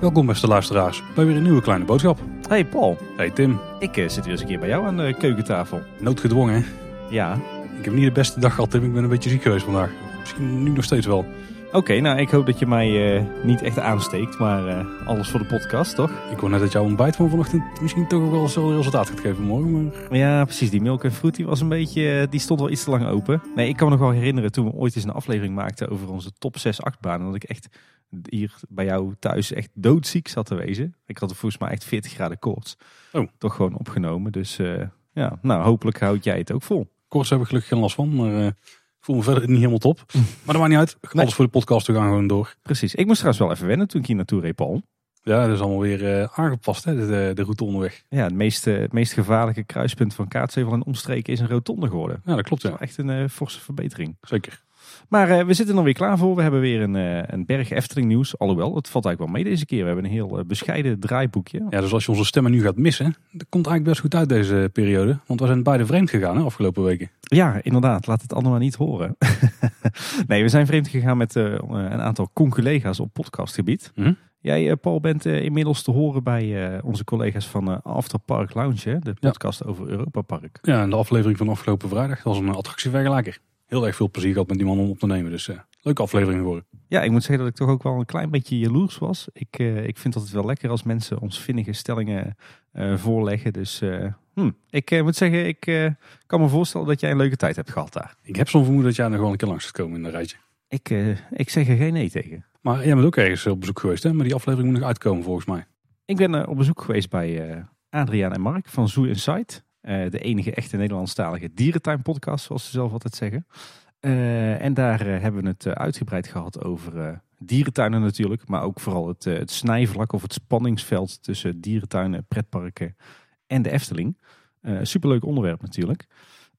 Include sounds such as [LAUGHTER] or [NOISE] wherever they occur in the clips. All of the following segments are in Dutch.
Welkom beste luisteraars bij weer een nieuwe kleine boodschap. Hey Paul, Hey Tim, ik eh, zit weer eens een keer bij jou aan de keukentafel. noodgedwongen hè? Ja, Ik heb niet de beste dag gehad Tim, ik ben een beetje ziek geweest vandaag. Misschien nu nog steeds wel. Oké. nou, ik hoop dat je mij eh, niet echt aansteekt, maar eh, alles voor de podcast, toch? Ik hoor net dat jouw ontbijt van vanochtend misschien toch ook wel hetzelfde resultaat gaat geven morgen. Maar Ja, precies. Die milk en fruit die was een beetje, eh, die stond wel iets te lang open. Nee, ik kan me nog wel herinneren toen we ooit eens een aflevering maakten over onze top 6 achtbanen. Dat ik echt hier bij jou thuis echt doodziek zat te wezen. Ik had er volgens mij echt 40 graden koorts. Oh. Toch gewoon opgenomen. Dus ja, nou hopelijk houd jij het ook vol. koorts heb ik gelukkig geen last van, maar ik voel me verder niet helemaal top. Maar dat maakt niet uit. Alles Nee. voor de podcast, we gaan gewoon door. Precies. Ik moest trouwens wel even wennen toen ik hier naartoe reed, Paul. Ja, dat is allemaal weer eh, aangepast hè, de, de route onderweg. Ja, het meest, eh, het meest gevaarlijke kruispunt van Kaatsheuvel en omstreken is een rotonde geworden. Ja, dat klopt Dat is ja. wel echt een eh, forse verbetering. Zeker. Maar eh, we zitten er weer klaar voor. We hebben weer een, eh, een berg Efteling nieuws. Alhoewel, het valt eigenlijk wel mee deze keer. We hebben een heel eh, bescheiden draaiboekje. Ja, dus als je onze stemmen nu gaat missen, dat komt eigenlijk best goed uit deze periode. Want we zijn beide vreemd gegaan hè, afgelopen weken. Ja, inderdaad. Laat het allemaal niet horen. [LAUGHS] nee, we zijn vreemd gegaan met een aantal conculega's op podcastgebied. Mhm. Jij, Paul, bent inmiddels te horen bij onze collega's van After Park Lounge. hè? De Ja. podcast over Europa Park. Ja, en de aflevering van afgelopen vrijdag was een attractievergelijker. Heel erg veel plezier gehad met die man om op te nemen. Dus eh, leuke aflevering geworden. Ja, ik moet zeggen dat ik toch ook wel een klein beetje jaloers was. Ik, eh, ik vind het wel lekker als mensen ons vinnige stellingen eh, voorleggen. Dus eh, hm, ik moet zeggen, ik kan me voorstellen dat jij een leuke tijd hebt gehad daar. Ik heb zo'n vermoeden dat jij nog wel een keer langs gaat komen in een rijtje. Ik, ik zeg er geen nee tegen. Maar jij bent ook ergens op bezoek geweest, hè? Maar die aflevering moet nog uitkomen volgens mij. Ik ben op bezoek geweest bij Adriaan en Mark van Zoo Insight. Eh, de enige echte Nederlandstalige dierentuinpodcast, zoals ze zelf altijd zeggen. Eh, en daar eh, hebben we het uitgebreid gehad over dierentuinen natuurlijk. Maar ook vooral het, het snijvlak of het spanningsveld tussen dierentuinen, pretparken en de Efteling. Superleuk onderwerp natuurlijk.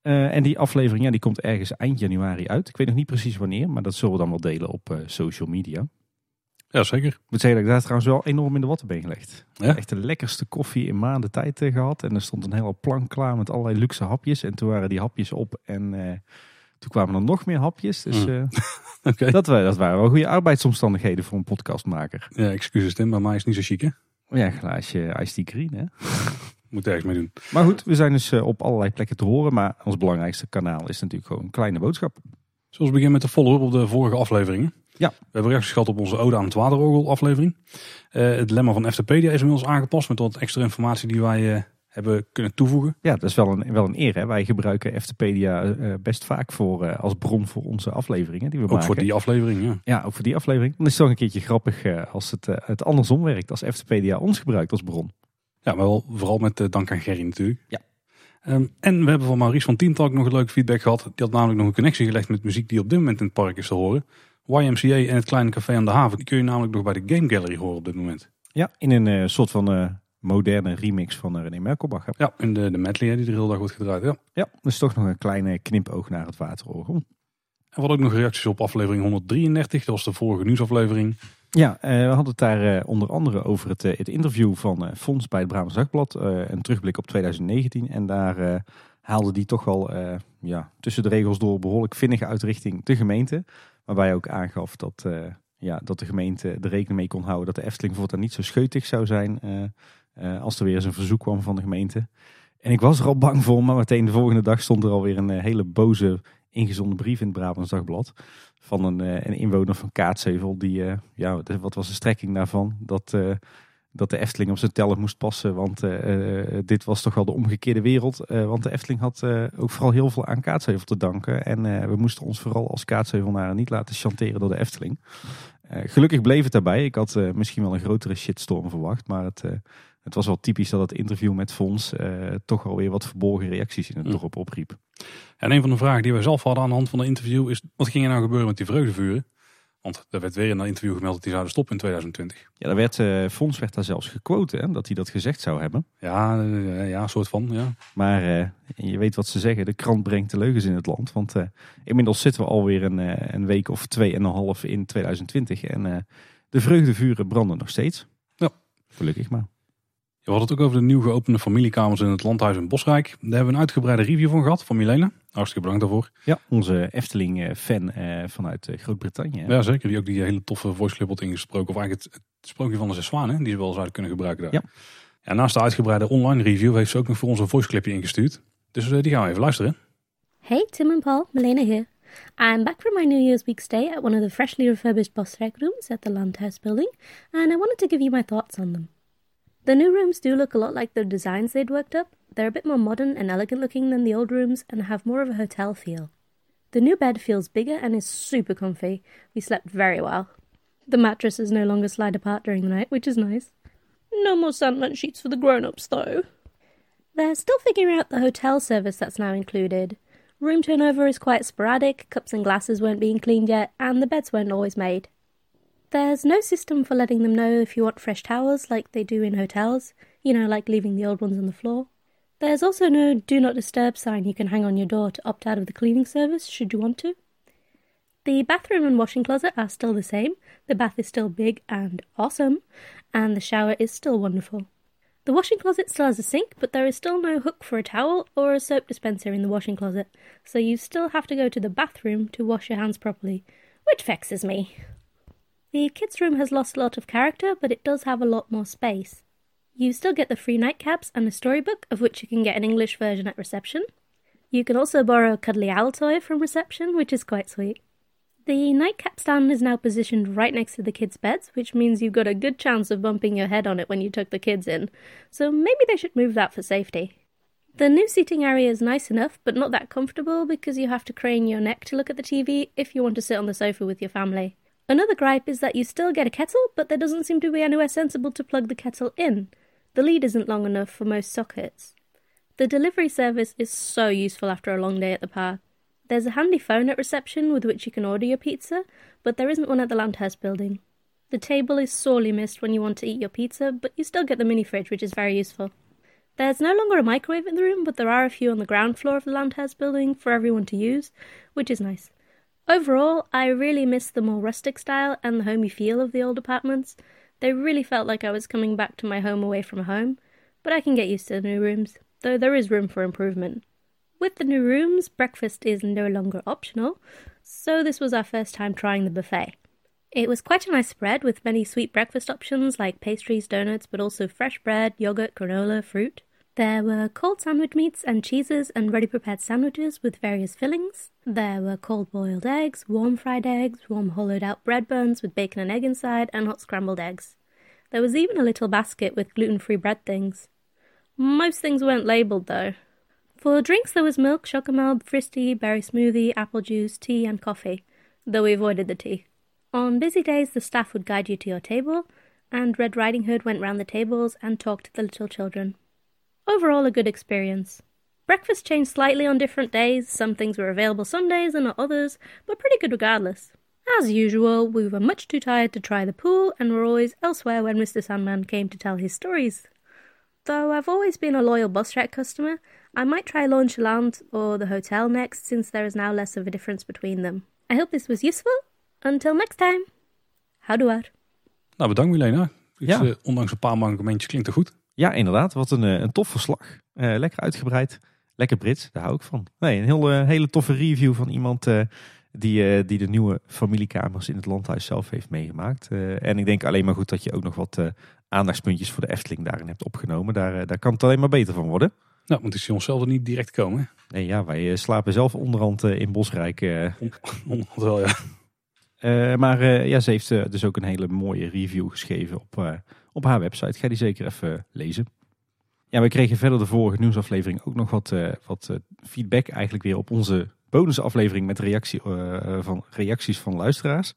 En die aflevering ja, die komt ergens eind januari uit. Ik weet nog niet precies wanneer, maar dat zullen we dan wel delen op social media. Ja, zeker. Ik moet zeggen dat ik daar trouwens wel enorm in de watten ben gelegd. Ja? Echt de lekkerste koffie in maanden tijd eh, gehad. En er stond een hele plank klaar met allerlei luxe hapjes. En toen waren die hapjes op en eh, toen kwamen er nog meer hapjes. Dus Mm. eh, [LAUGHS] Oké. dat, wa- dat waren wel goede arbeidsomstandigheden voor een podcastmaker. Ja, excuses Tim, maar mij is niet zo chic hè. Ja, een glaasje Ice Tea Green hè. [LAUGHS] Moet ergens mee doen. Maar goed, we zijn dus op allerlei plekken te horen. Maar ons belangrijkste kanaal is natuurlijk gewoon een kleine boodschap. Zoals we beginnen met de follow-up op de vorige afleveringen. Ja. We hebben reacties gehad op onze Ode aan het Waterorgel aflevering. Eh, het lemma van FTpedia is inmiddels aangepast met wat extra informatie die wij eh, hebben kunnen toevoegen. Ja, dat is wel een, wel een eer. Hè? Wij gebruiken Ftpedia eh, best vaak voor, als bron voor onze afleveringen die we Ook maken. voor die aflevering, ja. Ja, ook voor die aflevering. Dan is het toch een keertje grappig als het, het andersom werkt. Als Ftpedia ons gebruikt als bron. Ja, maar wel vooral met dank aan Gerry natuurlijk. Ja. Ehm, en we hebben van Maurice van Teamtalk nog een leuk feedback gehad. Die had namelijk nog een connectie gelegd met muziek die op dit moment in het park is te horen. YMCA en het kleine café aan de haven. Die kun je namelijk nog bij de Game Gallery horen op dit moment. Ja, in een eh, soort van eh, moderne remix van eh, René Merkelbach. hè. Ja, en de, de medley hè, die er heel dag wordt gedraaid. Ja. Ja, dus toch nog een kleine knipoog naar het waterorgel. En we hadden ook nog reacties op aflevering 133. Dat was de vorige nieuwsaflevering. Ja, we hadden het daar onder andere over het, het interview van Fons bij het Brabants Dagblad. een terugblik op 2019. En daar haalde die toch wel ja, tussen de regels door behoorlijk vinnig uit richting de gemeente. Waarbij hij ook aangaf dat, eh, ja, dat de gemeente er rekening mee kon houden dat de Efteling voortaan niet zo scheutig zou zijn eh, eh, als er weer eens een verzoek kwam van de gemeente. En ik was er al bang voor, maar meteen de volgende dag stond er alweer een hele boze ingezonden brief in het Brabants Dagblad. Van een, een inwoner van Kaatsheuvel. Die, ja, wat was de strekking daarvan? Dat, dat de Efteling op zijn tellen moest passen. Want eh, eh, dit was toch wel de omgekeerde wereld. Eh, want de Efteling had ook vooral heel veel aan Kaatsheuvel te danken. En we moesten ons vooral als Kaatsheuvelnaren niet laten chanteren door de Efteling. Gelukkig bleef het daarbij. Ik had misschien wel een grotere shitstorm verwacht. Maar het, het was wel typisch dat het interview met Fons toch alweer wat verborgen reacties in het Mm. dorp opriep. En een van de vragen die wij zelf hadden aan de hand van het interview is... wat ging er nou gebeuren met die vreugdevuren? Want er werd weer in dat interview gemeld dat die zouden stoppen in 2020. Ja, daar werd, eh, Fons werd daar zelfs gequote, hè, dat hij dat gezegd zou hebben. Ja, eh, ja, soort van, ja. Maar eh, je weet wat ze zeggen, de krant brengt de leugens in het land. Want eh, inmiddels zitten we alweer een, een week of twee en een half in 2020. En de vreugdevuren branden nog steeds. Ja. Gelukkig maar. We hadden het ook over de nieuw geopende familiekamers in het landhuis in Bosrijk. Daar hebben we een uitgebreide review van gehad van Milena. Hartstikke bedankt daarvoor. Ja, onze Efteling-fan eh, vanuit eh, Groot-Brittannië. Ja, zeker. Die ook die hele toffe voice clip had ingesproken. Of eigenlijk het, het sprookje van de zes zwanen, die ze wel zouden kunnen gebruiken daar. Ja. Ja, naast de uitgebreide online review heeft ze ook nog voor ons een voice clipje ingestuurd. Dus eh, die gaan we even luisteren. Hey, Tim and Paul, Milena here. I'm back from my New Year's week stay at one of the freshly refurbished Bosrek rooms at the Landhouse building, and I wanted to give you my thoughts on them. The new rooms do look a lot like the designs they'd worked up. They're a bit more modern and elegant looking than the old rooms and have more of a hotel feel. The new bed feels bigger and is super comfy. We slept very well. The mattresses no longer slide apart during the night, which is nice. No more Sandman sheets for the grown ups, though. They're still figuring out the hotel service that's now included. Room turnover is quite sporadic, cups and glasses weren't being cleaned yet, and the beds weren't always made. There's no system for letting them know if you want fresh towels like they do in hotels, you know, like leaving the old ones on the floor. There's also no do not disturb sign you can hang on your door to opt out of the cleaning service should you want to. The bathroom and washing closet are still the same. The bath is still big and awesome, and the shower is still wonderful. The washing closet still has a sink, but there is still no hook for a towel or a soap dispenser in the washing closet, so you still have to go to the bathroom to wash your hands properly, which vexes me. The kids' room has lost a lot of character, but it does have a lot more space. You still get the free nightcaps and a storybook, of which you can get an English version at reception. You can also borrow a cuddly owl toy from reception, which is quite sweet. The nightcap stand is now positioned right next to the kids' beds, which means you've got a good chance of bumping your head on it when you tuck the kids in, so maybe they should move that for safety. The new seating area is nice enough, but not that comfortable because you have to crane your neck to look at the TV if you want to sit on the sofa with your family. Another gripe is that you still get a kettle, but there doesn't seem to be anywhere sensible to plug the kettle in. The lead isn't long enough for most sockets. The delivery service is so useful after a long day at the park. There's a handy phone at reception with which you can order your pizza, but there isn't one at the Landhouse building. The table is sorely missed when you want to eat your pizza, but you still get the mini fridge, which is very useful. There's no longer a microwave in the room, but there are a few on the ground floor of the Landhouse building for everyone to use, which is nice. Overall, I really miss the more rustic style and the homey feel of the old apartments. They really felt like I was coming back to my home away from home, but I can get used to the new rooms, though there is room for improvement. With the new rooms, breakfast is no longer optional, so this was our first time trying the buffet. It was quite a nice spread with many sweet breakfast options like pastries, donuts, but also fresh bread, yogurt, granola, fruit. There were cold sandwich meats and cheeses and ready prepared sandwiches with various fillings. There were cold boiled eggs, warm fried eggs, warm hollowed out bread buns with bacon and egg inside, and hot scrambled eggs. There was even a little basket with gluten free bread things. Most things weren't labelled though. For drinks, there was milk, chocomel, fristy, berry smoothie, apple juice, tea, and coffee, though we avoided the tea. On busy days, the staff would guide you to your table, and Red Riding Hood went round the tables and talked to the little children. Overall, a good experience. Breakfast changed slightly on different days. Some things were available some days and not others, but pretty good regardless. As usual, we were much too tired to try the pool and were always elsewhere when Mr. Sandman came to tell his stories. Though I've always been a loyal bus track customer, I might try Launchland or the hotel next since there is now less of a difference between them. I hope this was useful. Until next time. Houdoe. Nou, bedankt Milena. Dus, Ja. eh, ondanks een paar mankementjes klinkt het goed. Ja, inderdaad. Wat een, eh, een tof verslag. Eh, lekker uitgebreid. Lekker Brits, daar hou ik van. Nee, een heel, eh, hele toffe review van iemand die, die de nieuwe familiekamers in het landhuis zelf heeft meegemaakt. En ik denk alleen maar goed dat je ook nog wat aandachtspuntjes voor de Efteling daarin hebt opgenomen. Daar, daar kan het alleen maar beter van worden. Nou, want ik zie onszelf er niet direct komen. Nee, ja, wij slapen zelf onderhand in Bosrijk. Onderhand wel, ja. Maar ja, ze heeft dus ook een hele mooie review geschreven op, op haar website. Ga die zeker even lezen. Ja, we kregen verder de vorige nieuwsaflevering ook nog wat, eh, wat eh, feedback eigenlijk weer op onze bonusaflevering met reactie, eh, van, reacties van luisteraars.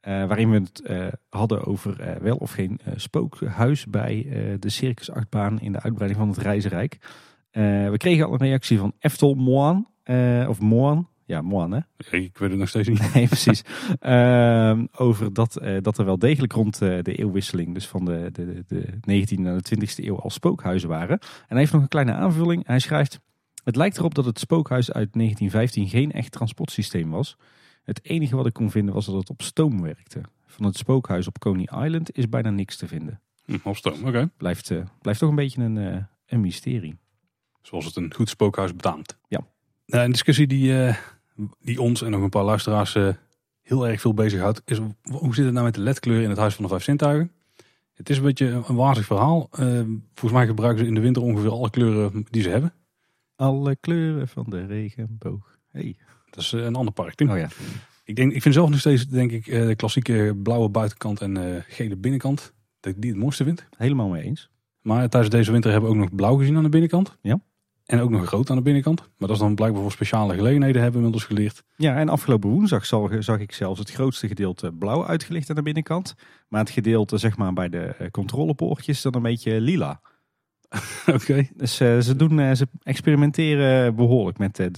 Waarin we het hadden over wel of geen spookhuis bij de circusachtbaan in de uitbreiding van het Reizenrijk. We kregen al een reactie van Eftel Moan, of Moan. Ja, Moan hè? Ik weet het nog steeds niet. [LAUGHS] Nee, precies. Ehm, over dat, eh, dat er wel degelijk rond eh, de eeuwwisseling, dus van de, de, de 19e naar de 20e eeuw, al spookhuizen waren. En hij heeft nog een kleine aanvulling. Hij schrijft: Het lijkt erop dat het spookhuis uit 1915 geen echt transportsysteem was. Het enige wat ik kon vinden was dat het op stoom werkte. Van het spookhuis op Coney Island is bijna niks te vinden. Hm, Hofstone, oké. Blijft, eh, blijft toch een beetje een, een mysterie. Zoals het een goed spookhuis betaamt. Ja. Nou, een discussie die, die ons en nog een paar luisteraars eh, heel erg veel bezighoudt, is hoe zit het nou met de ledkleur in het Huis van de Vijf Zintuigen? Het is een beetje een wazig verhaal. Eh, volgens mij gebruiken ze in de winter ongeveer alle kleuren die ze hebben. Alle kleuren van de regenboog. Hey. Dat is eh, een ander park. Oh ja. Ik, denk, ik vind zelf nog steeds denk ik, eh, de klassieke blauwe buitenkant en gele binnenkant. Dat ik die het mooiste vind. Helemaal mee eens. Maar tijdens deze winter hebben we ook nog blauw gezien aan de binnenkant. Ja. En ook nog rood aan de binnenkant. Maar dat is dan blijkbaar voor speciale gelegenheden hebben we inmiddels geleerd. Ja, en afgelopen woensdag zag, zag ik zelfs het grootste gedeelte blauw uitgelicht aan de binnenkant. Maar het gedeelte zeg maar bij de eh, controlepoortjes dan een beetje lila. [LAUGHS] Oké. Dus eh, ze, doen, eh, ze experimenteren behoorlijk met de,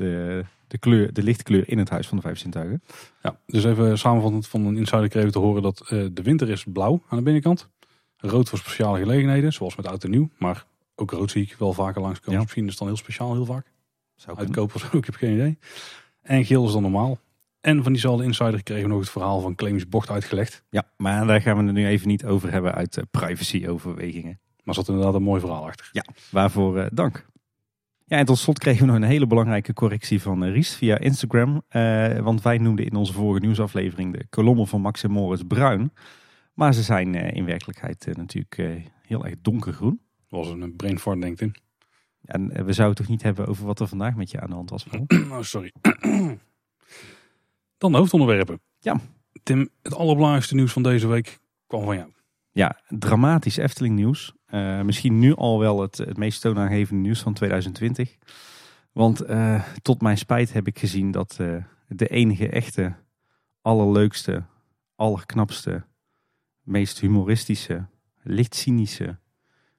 de, kleur, de lichtkleur in het Huis van de Vijf Zintuigen. Ja, dus even samenvattend van een insider kregen te horen dat de winter is blauw aan de binnenkant. Rood voor speciale gelegenheden, zoals met oud en nieuw. Maar ook rood zie ik wel vaker langskomen. Ja. Misschien is het dan heel speciaal heel vaak. Zou. Uitkopen of zo, ik heb geen idee. En geel is dan normaal. En van diezelfde insider kregen we nog het verhaal van Clemens Bocht uitgelegd. Ja, maar daar gaan we het nu even niet over hebben uit eh, privacy-overwegingen. Maar zat inderdaad een mooi verhaal achter. Ja, waarvoor eh, dank. Ja, en tot slot kregen we nog een hele belangrijke correctie van eh, Ries via Instagram. Want wij noemden in onze vorige nieuwsaflevering de kolommen van Max en Moritz bruin. Maar ze zijn in werkelijkheid natuurlijk heel erg donkergroen. Was een brain fart, denk ik. En eh, we zouden het toch niet hebben over wat er vandaag met je aan de hand was, Paul? [CLEARS THROAT] Oh, sorry. [CLEARS THROAT] Dan de hoofdonderwerpen. Ja. Tim, het allerbelangrijkste nieuws van deze week kwam van jou. Ja, dramatisch Efteling nieuws. Eh, misschien nu al wel het, het meest toonaangevende nieuws van 2020. Want eh, tot mijn spijt heb ik gezien dat de enige echte, allerleukste, allerknapste, meest humoristische, licht cynische,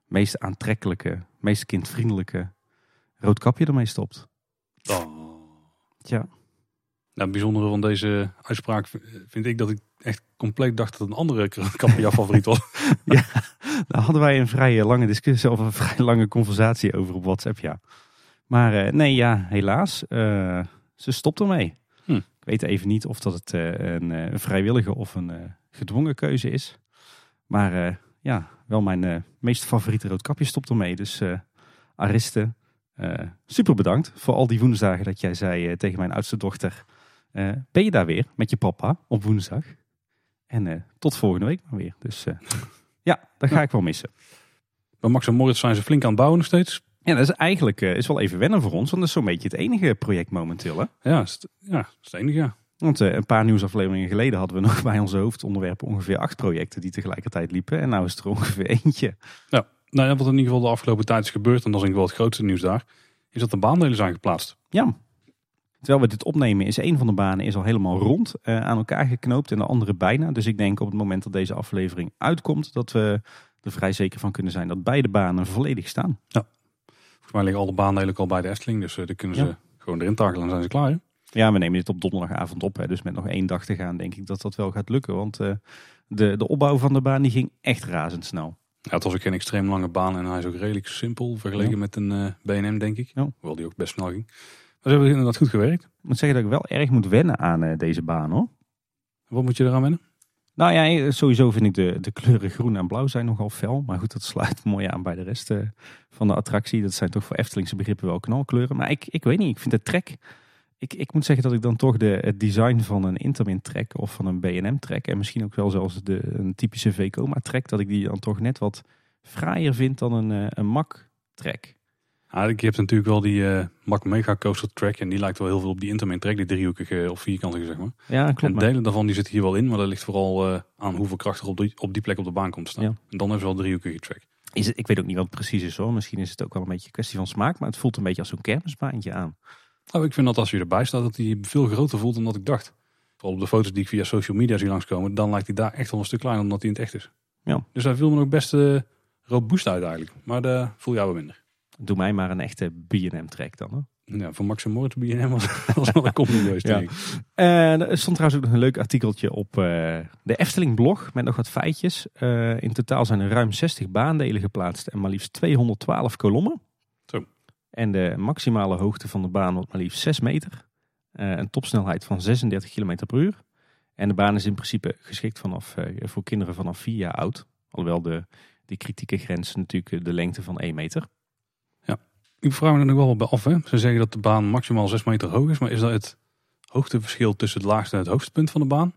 meest aantrekkelijke, meest kindvriendelijke roodkapje ermee stopt. Oh. Ja, Nou, het bijzondere van deze uitspraak vind ik dat ik echt compleet dacht dat een andere kapper jouw favoriet was. [LAUGHS] Daar hadden wij een vrij lange discussie of een vrij lange conversatie over op WhatsApp, ja. Maar eh, nee, ja, helaas. eh, ze stopt ermee. Hm. Ik weet even niet of dat het eh, een, een vrijwillige of een gedwongen keuze is. Maar ja, wel mijn eh, meest favoriete roodkapje stopt ermee. Dus eh Ariste, eh, super bedankt voor al die woensdagen dat jij zei tegen mijn oudste dochter. ben je daar weer met je papa op woensdag? En tot volgende week maar weer. Dus [LAUGHS] ja, dat ga ik wel missen. Bij Max en Moritz zijn ze flink aan het bouwen nog steeds. Ja, dat is eigenlijk is wel even wennen voor ons, want dat is zo'n beetje het enige project momenteel. Hè? Ja, is het, ja, is het enige, ja. Want eh, een paar nieuwsafleveringen geleden hadden we [LAUGHS] nog bij onze hoofdonderwerpen ongeveer acht projecten die tegelijkertijd liepen. En nou is er ongeveer [LAUGHS] eentje. Nou ja, wat in ieder geval de afgelopen tijd is gebeurd, en dat is denk ik wel het grootste nieuws daar, is dat de baandelen zijn geplaatst. Ja. Terwijl we dit opnemen is een van de banen is al helemaal rond eh, aan elkaar geknoopt en de andere bijna. Dus ik denk op het moment dat deze aflevering uitkomt dat we er vrij zeker van kunnen zijn dat beide banen volledig staan. Volgens mij liggen alle baandelen al bij de Efteling, dus eh daar kunnen ze Ja. gewoon erin takelen en zijn ze klaar. Hè? Ja, we nemen dit op donderdagavond op. Hè, dus met nog één dag te gaan denk ik dat dat wel gaat lukken. Want eh, de, de opbouw van de baan die ging echt razendsnel. Ja, het was ook geen extreem lange baan en hij is ook redelijk simpel vergeleken Ja. met een eh BNM, denk ik. Ja. Hoewel die ook best snel ging. Maar ze hebben inderdaad goed gewerkt. Ik moet zeggen dat ik wel erg moet wennen aan eh, deze baan hoor. Wat moet je eraan wennen? Nou ja, sowieso vind ik de, de kleuren groen en blauw zijn nogal fel. Maar goed, dat sluit [LAUGHS] mooi aan bij de rest van de attractie. Dat zijn toch voor Eftelingse begrippen wel knalkleuren. Maar ik, ik weet niet, ik vind de trek... Ik, ik moet zeggen dat ik dan toch de, het design van een Intermin trek of van een B&M trek... en misschien ook wel zelfs de, een typische Vekoma trek... dat ik die dan toch net wat fraaier vind dan een, eh, een Mack trek. Ja, je hebt natuurlijk wel die eh Mack Mega Coaster Track en die lijkt wel heel veel op die Intermin Track, die driehoekige of vierkantige zeg maar. Ja, en klopt. maar- delen daarvan die zitten hier wel in, maar dat ligt vooral eh, aan hoeveel kracht er op die, op die plek op de baan komt te staan. Ja. En dan hebben ze wel driehoekige track. Is het, ik weet ook niet wat het precies is hoor. Misschien is het ook wel een beetje een kwestie van smaak. Maar het voelt een beetje als zo'n kermisbaantje aan. Oh, ik vind dat als je erbij staat, dat die veel groter voelt dan dat ik dacht. Vooral op de foto's die ik via social media zie langskomen, dan lijkt hij daar echt wel een stuk kleiner dan dat hij in het echt is. Ja. Dus hij viel me ook best eh robuust uit eigenlijk. Maar daar voel jij wel minder. Doe mij maar een echte B&M trek dan hoor. Ja, voor Max en Moritz B&M was, [LAUGHS] was wel een combi geweest, Ja. ik. En er stond trouwens ook nog een leuk artikeltje op eh, de Efteling blog met nog wat feitjes. Eh, in totaal zijn er ruim 60 baandelen geplaatst en maar liefst 212 kolommen. En de maximale hoogte van de baan wordt maar liefst 6 meter. Eh, een topsnelheid van 36 km per uur. En de baan is in principe geschikt vanaf, eh, voor kinderen vanaf 4 jaar oud. Alhoewel de, die kritieke grens natuurlijk de lengte van 1 meter. Ik vraag me er nog wel bij af. Hè? Ze zeggen dat de baan maximaal 6 meter hoog is. Maar is dat het hoogteverschil tussen het laagste en het hoogste punt van de baan?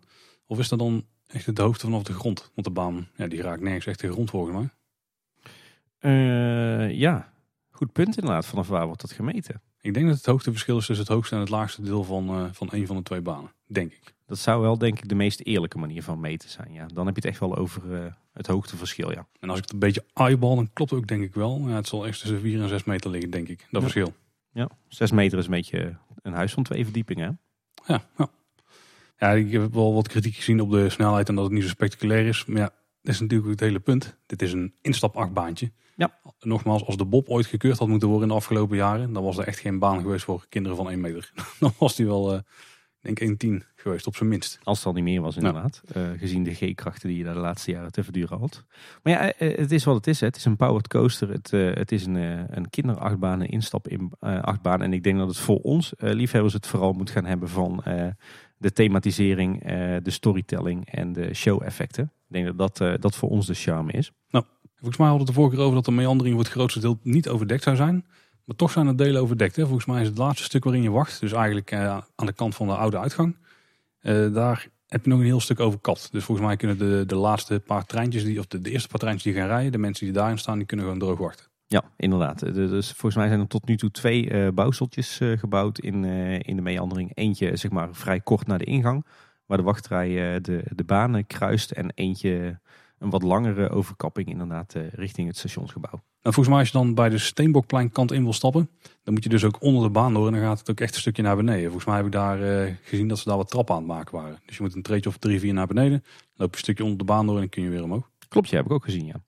Of is dat dan echt het hoogte vanaf de grond? Want de baan ja, die raakt nergens echt de grond volgens mij. Eh, ja, goed punt inderdaad. Vanaf waar wordt dat gemeten? Ik denk dat het hoogteverschil is tussen het hoogste en het laagste deel van, eh, van een van de twee banen. Denk ik. Dat zou wel denk ik de meest eerlijke manier van meten zijn. Ja. Dan heb je het echt wel over eh, het hoogteverschil. Ja. En als ik het een beetje eyeball, dan klopt het ook denk ik wel. Ja, het zal echt tussen 4 en 6 meter liggen, denk ik. Dat Ja. verschil. ja, 6 meter is een beetje een huis van twee verdiepingen. hè? Ja, ja. ja, ik heb wel wat kritiek gezien op de snelheid en dat het niet zo spectaculair is. Maar ja, dat is natuurlijk het hele punt. Dit is een instapachtbaantje. Ja. Nogmaals, als de Bob ooit gekeurd had moeten worden in de afgelopen jaren, dan was er echt geen baan geweest voor kinderen van 1 meter. [LAUGHS] Dan was die wel, eh, ik denk 1,10 geweest, op zijn minst. Als het al niet meer was inderdaad. Eh, gezien de G-krachten die je daar de laatste jaren te verduren had. Maar ja, eh, het is wat het is. Hè. Het is een powered coaster. Het, eh, het is een, een kinderachtbaan, een instap in achtbaan. En ik denk dat het voor ons liefhebbers het vooral moet gaan hebben van eh, de thematisering, eh, de storytelling en de show-effecten. Ik denk dat dat, eh, dat voor ons de charme is. Volgens mij hadden we het de vorige keer over dat de meandering voor het grootste deel niet overdekt zou zijn. Maar toch zijn er delen overdekt. Hè. Volgens mij is het laatste stuk waarin je wacht, dus eigenlijk eh, aan de kant van de oude uitgang. eh, daar heb je nog een heel stuk overkapt. Dus volgens mij kunnen de, de laatste paar treintjes, die, of de, de eerste paar treintjes die gaan rijden, de mensen die daarin staan, die kunnen gewoon droog wachten. Ja, inderdaad. Eh, Dus volgens mij zijn er tot nu toe twee eh bouwseltjes gebouwd in, in de meandering. Eentje zeg maar vrij kort naar de ingang, waar de wachtrij de, de banen kruist. En eentje een wat langere overkapping inderdaad eh, richting het stationsgebouw. Nou, volgens mij als je dan bij de Steenbokplein kant in wil stappen, dan moet je dus ook onder de baan door en dan gaat het ook echt een stukje naar beneden. Volgens mij heb ik daar eh, gezien dat ze daar wat trappen aan het maken waren. Dus je moet een treetje of drie, vier naar beneden, dan loop je een stukje onder de baan door en dan kun je weer omhoog. Klopt, ja, heb ik ook gezien, ja.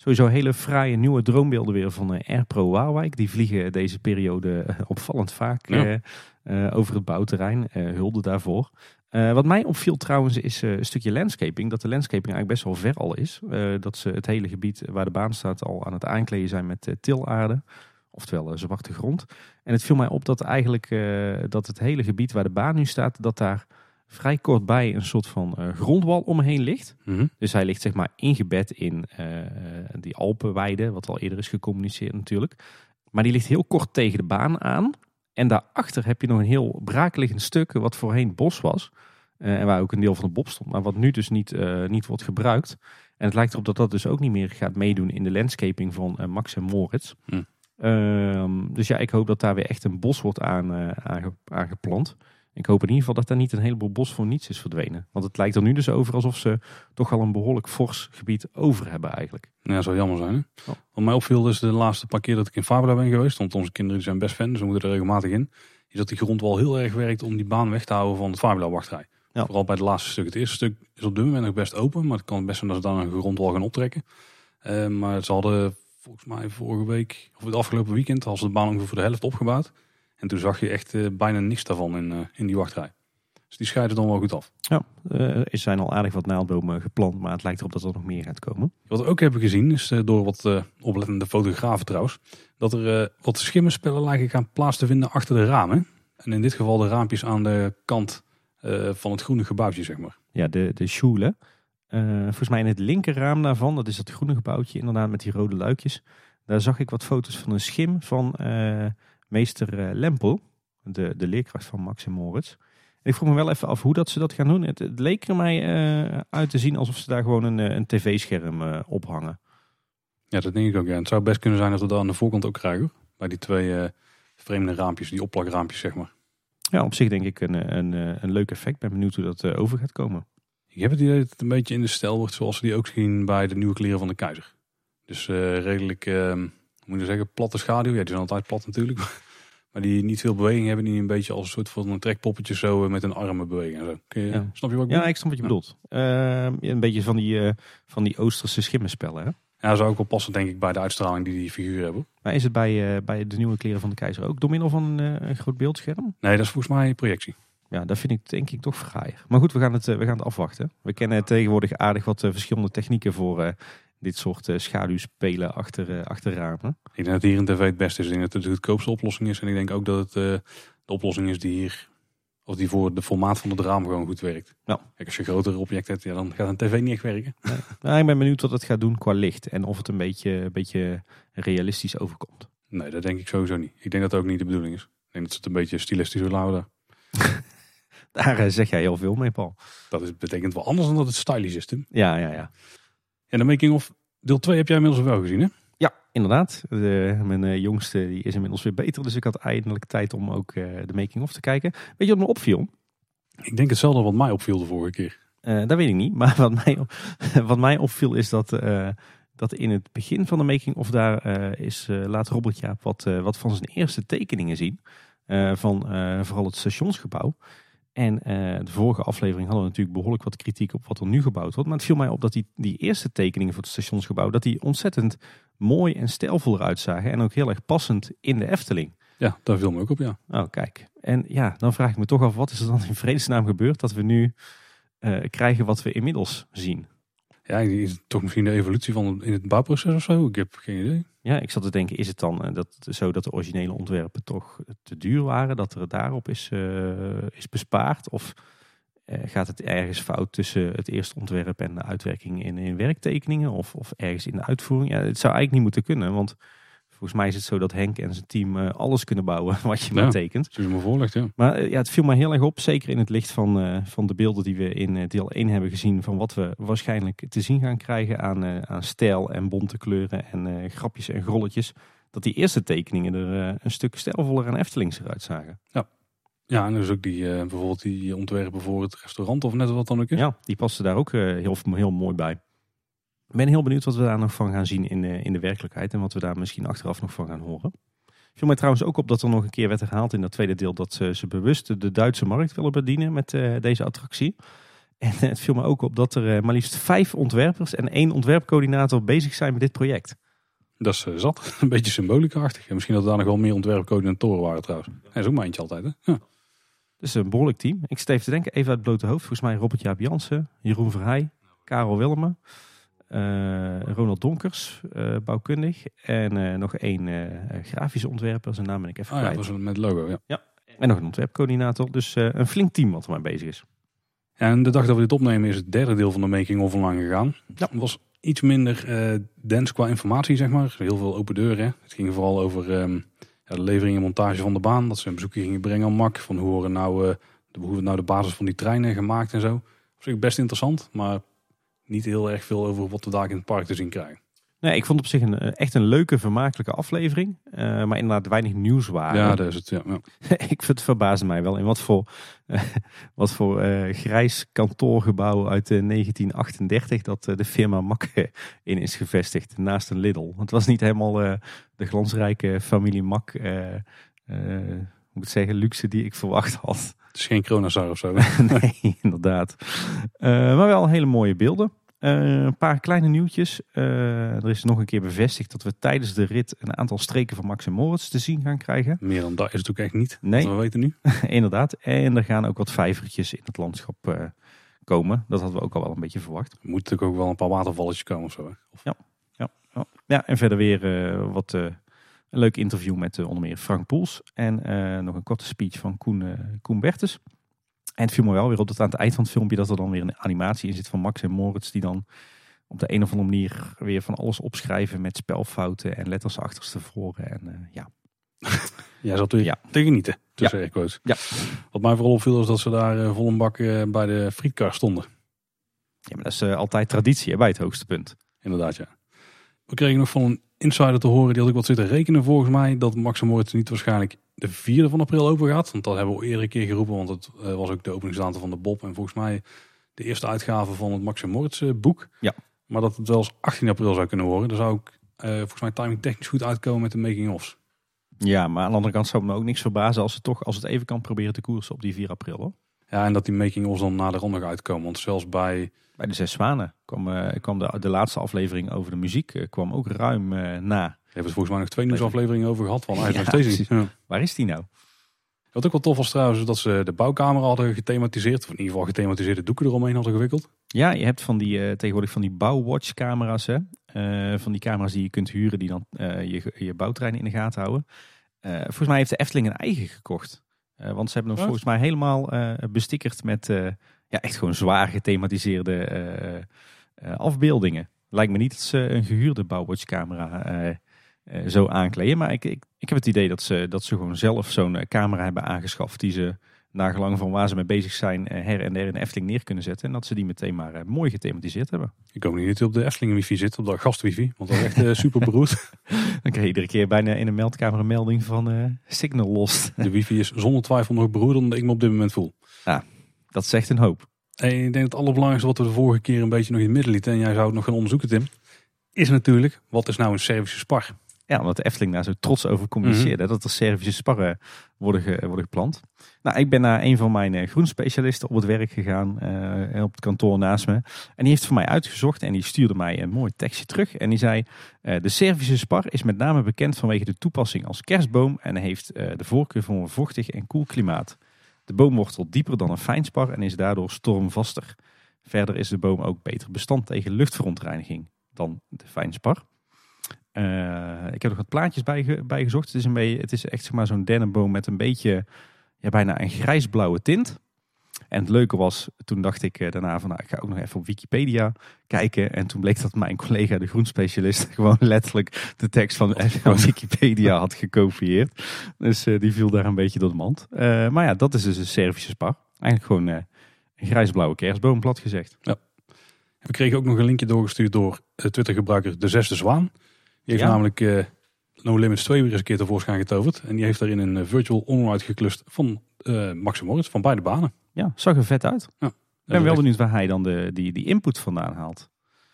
Sowieso hele fraaie nieuwe droombeelden weer van eh, Airpro Waalwijk. Die vliegen deze periode eh, opvallend vaak Ja. eh, over het bouwterrein. Hulde daarvoor. Wat mij opviel trouwens is een stukje landscaping. Dat de landscaping eigenlijk best wel ver al is. Dat ze het hele gebied waar de baan staat al aan het aankleden zijn met tilaarde. Oftewel zwarte grond. En het viel mij op dat eigenlijk dat het hele gebied waar de baan nu staat, dat daar vrij kort bij een soort van eh, grondwal omheen ligt. Mhm. Dus hij ligt zeg maar ingebed in eh, die Alpenweide, wat al eerder is gecommuniceerd natuurlijk. Maar die ligt heel kort tegen de baan aan. En daarachter heb je nog een heel braakliggend stuk wat voorheen bos was. Eh, en waar ook een deel van de bob stond. Maar wat nu dus niet, niet wordt gebruikt. En het lijkt erop dat dat dus ook niet meer gaat meedoen in de landscaping van Max en Moritz. Hm. Ehm, dus ja, ik hoop dat daar weer echt een bos wordt aan, aange- aangeplant. Ik hoop in ieder geval dat daar niet een heleboel bos voor niets is verdwenen. Want het lijkt er nu dus over alsof ze toch al een behoorlijk fors gebied over hebben eigenlijk. Ja, dat zou jammer zijn. Hè? Ja. Wat mij opviel is de laatste paar keer dat ik in Fabula ben geweest, want onze kinderen zijn best fan, dus we moeten er regelmatig in, is dat die grond wel heel erg werkt om die baan weg te houden van de Fabula wachtrij. Ja. Vooral bij het laatste stuk. Het eerste stuk is op dit moment nog best open, maar het kan best zijn dat ze dan een grondwal gaan optrekken. Eh, maar ze hadden volgens mij vorige week, of het afgelopen weekend, hadden ze de baan ongeveer voor de helft opgebouwd. En toen zag je echt eh, bijna niks daarvan in, eh, in die wachtrij. Dus die scheiden dan wel goed af. Ja, eh, er zijn al aardig wat naaldbomen geplant, maar het lijkt erop dat er nog meer gaat komen. Wat we ook hebben gezien, is door wat oplettende fotografen trouwens, dat er wat schimmenspellen lijken gaan plaats te vinden achter de ramen. En in dit geval de raampjes aan de kant van het groene gebouwtje, zeg maar. Ja, de, de Schule. Volgens mij in het linkerraam daarvan, dat is dat groene gebouwtje inderdaad met die rode luikjes. Daar zag ik wat foto's van een schim van meester eh, Lempel, de, de leerkracht van Max en Moritz. En ik vroeg me wel even af hoe dat ze dat gaan doen. Het, het leek er mij eh, uit te zien alsof ze daar gewoon een, eh, een tv-scherm ophangen. Ja, dat denk ik ook. Ja. Het zou best kunnen zijn dat we dat aan de voorkant ook krijgen. Bij die twee vreemde raampjes, die opplakraampjes, zeg maar. Ja, op zich denk ik een, een, een leuk effect. Ben benieuwd hoe dat over gaat komen. Ik heb het idee dat het een beetje in de stijl wordt zoals we die ook zien bij de nieuwe kleren van de keizer. Dus redelijk, eh, hoe moet je zeggen, platte schaduw. Ja, die zijn altijd plat natuurlijk. [LAUGHS] Maar die niet veel beweging hebben. Die een beetje als een soort van een trekpoppetje zo eh, met een armen bewegen. En zo. Je, Ja. Snap je wat ik Ja, bedoel? ik snap wat je Ja. bedoelt. Ehm, ja, een beetje van die, eh, van die Oosterse schimmenspellen. Hè? Ja, dat zou ook wel passen denk ik bij de uitstraling die die figuren hebben. Maar is het bij, eh, bij de nieuwe kleren van de keizer ook door middel van een, groot beeldscherm? Nee, dat is volgens mij projectie. Ja, dat vind ik denk ik toch fraaier. Maar goed, we gaan het, we gaan het afwachten. We kennen tegenwoordig aardig wat verschillende technieken voor dit soort eh, schaduwspelen achter, eh, achter ramen. Ik denk dat hier een tv het beste is. Ik denk dat het de goedkoopste oplossing is. En ik denk ook dat het eh, de oplossing is die hier Of die voor de formaat van het raam gewoon goed werkt. Ja. Kijk, als je grotere objecten hebt, ja, dan gaat een tv niet echt werken. Nou, ik ben benieuwd wat het gaat doen qua licht. En of het een beetje, een beetje realistisch overkomt. Nee, dat denk ik sowieso niet. Ik denk dat dat ook niet de bedoeling is. Ik denk dat ze het een beetje stilistisch willen houden. [LAUGHS] Daar zeg jij heel veel mee, Paul. Dat is, betekent wel anders dan dat het stylish is, Tim. Ja, ja, ja. En de making of deel 2 heb jij inmiddels wel gezien, hè? Ja, inderdaad. De, mijn eh, jongste die is inmiddels weer beter. Dus ik had eindelijk tijd om ook eh, de making-of te kijken. Weet je wat me opviel? Ik denk hetzelfde wat mij opviel de vorige keer. Eh, dat weet ik niet. Maar wat mij, [LAUGHS] wat mij opviel is dat, dat in het begin van de making-of daar eh, is, laat Robert Jaap wat, wat van zijn eerste tekeningen zien. van vooral het stationsgebouw. En eh, de vorige aflevering hadden we natuurlijk behoorlijk wat kritiek op wat er nu gebouwd wordt. Maar het viel mij op dat die, die eerste tekeningen voor het stationsgebouw, dat die ontzettend mooi en stijlvol eruit zagen. En ook heel erg passend in de Efteling. Ja, daar viel me ook op, ja. Oh, kijk. En ja, dan vraag ik me toch af, wat is er dan in vredesnaam gebeurd dat we nu eh, krijgen wat we inmiddels zien? Ja, is toch misschien de evolutie van in het bouwproces of zo? Ik heb geen idee. Ja, ik zat te denken, is het dan eh, dat, zo dat de originele ontwerpen toch te duur waren? Dat er daarop is, eh, is bespaard? Of eh, gaat het ergens fout tussen het eerste ontwerp en de uitwerking in, in werktekeningen? Of, of ergens in de uitvoering? Ja, het zou eigenlijk niet moeten kunnen, want volgens mij is het zo dat Henk en zijn team eh, alles kunnen bouwen [LAUGHS] wat je Ja. maar tekent. Zoals je me voorlegt, ja. Maar eh, ja, het viel mij heel erg op, zeker in het licht van, eh, van de beelden die we in deel 1 hebben gezien. Van wat we waarschijnlijk te zien gaan krijgen aan, aan stijl en bonte kleuren en grapjes en grolletjes. Dat die eerste tekeningen er een stuk stijlvoller en Eftelingser uitzagen. Ja, en dus ook die, bijvoorbeeld die ontwerpen voor het restaurant of net wat dan ook is. Ja, die passen daar ook heel, heel mooi bij. Ik ben heel benieuwd wat we daar nog van gaan zien in, eh, in de werkelijkheid. En wat we daar misschien achteraf nog van gaan horen. Viel mij trouwens ook op dat er nog een keer werd herhaald in dat tweede deel. Dat ze, ze bewust de Duitse markt willen bedienen met eh, deze attractie. En eh, het viel me ook op dat er eh, maar liefst vijf ontwerpers en één ontwerpcoördinator bezig zijn met dit project. Dat is zat. [LAUGHS] Een beetje symbolica-achtig. En misschien dat er daar nog wel meer ontwerpcoördinatoren waren trouwens. Hij is ook eentje altijd, hè? Ja. Dus een behoorlijk team. Ik even te denken, even uit het blote hoofd. Volgens mij Robert Jaap Jansen, Jeroen Verheij, Karel Willemen, Ronald Donkers, eh, bouwkundig. En eh, nog één eh, grafische ontwerper, zijn naam ben ik even Ah, ja, kwijt. dat was met logo, ja. En nog een ontwerpcoördinator. Dus eh, een flink team wat ermee bezig is. En de dag dat we dit opnemen is het derde deel van de making of online gegaan. Ja. Het was iets minder eh dens qua informatie, zeg maar. Heel veel open deuren. Het ging vooral over ja, de levering en montage van de baan. Dat ze een bezoekje gingen brengen aan MAC. Van hoe worden nou, eh, de, hoe nou de basis van die treinen gemaakt en zo. Was ook best interessant, maar niet heel erg veel over wat we daar in het park te zien krijgen. Nee, ik vond op zich een, eh, echt een leuke, vermakelijke aflevering. Eh, maar inderdaad weinig nieuwswaarde. Ja, dat is het. Ja, ja. [LAUGHS] ik vind het verbaasde mij wel in wat voor, [LAUGHS] wat voor eh, grijs kantoorgebouw uit eh, 1938 dat de firma Mak in is gevestigd naast een Lidl. Het was niet helemaal de glansrijke familie Mak, moet zeggen, luxe die ik verwacht had. Het is geen Cronazar of zo. [LAUGHS] nee, inderdaad. Maar wel hele mooie beelden. Eh, een paar kleine nieuwtjes. Eh, er is nog een keer bevestigd dat we tijdens de rit een aantal streken van Max en Moritz te zien gaan krijgen. Meer dan dat is het ook echt niet. Nee. Wat we weten nu. [LAUGHS] Inderdaad. En er gaan ook wat vijvertjes in het landschap eh, komen. Dat hadden we ook al wel een beetje verwacht. Er moet natuurlijk ook wel een paar watervalletjes komen of zo. hè. Of, Ja, ja en verder weer wat een leuk interview met onder meer Frank Poels. En nog een korte speech van Koen, Koen Bertes. En het viel me wel weer op dat aan het eind van het filmpje dat er dan weer een animatie in zit van Max en Moritz. Die dan op de een of andere manier weer van alles opschrijven met spelfouten en letters achterstevoren. En eh, ja, [LAUGHS] Jij zat Ja. te genieten. Tussen airquotes. Ja. Wat mij vooral opviel is dat ze daar eh, vol een bak eh, bij de frietkar stonden. ja maar dat is altijd traditie hè, bij het hoogste punt. Inderdaad, ja. We kregen nog van een insider te horen, die had ik wat zitten rekenen volgens mij, dat Max en Moritz niet waarschijnlijk de 4e van april open gaat. Want dat hebben we al eerder een keer geroepen, want het eh, was ook de openingsdatum van de Bob. En volgens mij de eerste uitgave van het Max Moritz eh, boek. Ja. Maar dat het wel eens 18 april zou kunnen worden. Daar zou ik eh, volgens mij timing technisch goed uitkomen met de making-ofs. Ja, maar aan de andere kant zou me ook niks verbazen als ze toch, als het even kan, proberen te koersen op die 4 april. Hoor. Ja, en dat die making-ofs dan na de ronde uitkomen. Want zelfs bij, Bij de Zes Zwanen kwam, eh, kwam de, de laatste aflevering over de muziek eh, kwam ook ruim eh, na. we hebben het volgens mij nog twee nieuwsafleveringen over gehad. Van Ja, steeds. Ja. Waar is die nou? Wat ook wel tof was trouwens, dat ze de bouwkamer hadden gethematiseerd. Of in ieder geval gethematiseerde doeken eromheen hadden gewikkeld. Ja, je hebt van die, tegenwoordig van die bouwwatch-camera's. Hè? Eh, van die camera's die je kunt huren die dan je, je bouwtreinen in de gaten houden. Volgens mij heeft de Efteling een eigen gekocht. Eh, want ze hebben hem Wat? volgens mij helemaal eh bestickerd met eh, ja, echt gewoon zwaar gethematiseerde afbeeldingen. Lijkt me niet dat ze een gehuurde eh, eh, zo aankleden. Maar ik, ik, ik heb het idee dat ze, dat ze gewoon zelf zo'n camera hebben aangeschaft. Die ze nagelang van waar ze mee bezig zijn eh, her en der in de Efteling neer kunnen zetten. En dat ze die meteen maar eh, mooi gethematiseerd hebben. Ik hoop niet dat op de Efteling wifi zit, op de gastwifi. Want dat is echt eh, super beroerd. [LAUGHS] [LAUGHS] Dan krijg je iedere keer bijna in een meldkamer een melding van eh, signal lost. De wifi is zonder twijfel nog beroerder dan ik me op dit moment voel. Dat zegt een hoop. En ik denk dat het allerbelangrijkste wat we de vorige keer een beetje nog in het midden lieten. En jij zou het nog gaan onderzoeken Tim. Is natuurlijk, wat is nou een Servische spar? Ja, omdat de Efteling daar zo trots over communiceerde. Dat er Servische sparren worden, ge- worden geplant. Nou, ik ben naar een van mijn eh, groenspecialisten op het werk gegaan. eh, op het kantoor naast me. En die heeft voor mij uitgezocht. En die stuurde mij een mooi tekstje terug. En die zei, eh, de Servische spar is met name bekend vanwege de toepassing als kerstboom. En heeft de voorkeur voor een vochtig en koel klimaat. De boom wortelt dieper dan een fijnspar en is daardoor stormvaster. Verder is de boom ook beter bestand tegen luchtverontreiniging dan de fijnspar. Eh, ik heb nog wat plaatjes bij, bijgezocht. Het is, een beetje, het is echt maar, zo'n dennenboom met een beetje ja, bijna een grijsblauwe tint. En het leuke was, toen dacht ik eh, daarna van nou, ik ga ook nog even op Wikipedia kijken. En toen bleek dat mijn collega, de groenspecialist, [LAUGHS] gewoon letterlijk de tekst van, van Wikipedia had gekopieerd. Dus eh, die viel daar een beetje door de mand. Eh, maar ja, dat is dus een Servische spar. Eigenlijk gewoon eh, een grijsblauwe kerstboom, plat gezegd. We kregen ook nog een linkje doorgestuurd door Twitter-gebruiker De Zesde Zwaan. Die heeft Ja. namelijk eh, No Limits 2 weer eens een keer tevoorschijn getoverd. En die heeft daarin een eh, virtual onride geklust van eh Max Moritz, van beide banen. Ja, zag er vet uit. Ja. Ik ben wel benieuwd waar hij dan de, die, die input vandaan haalt.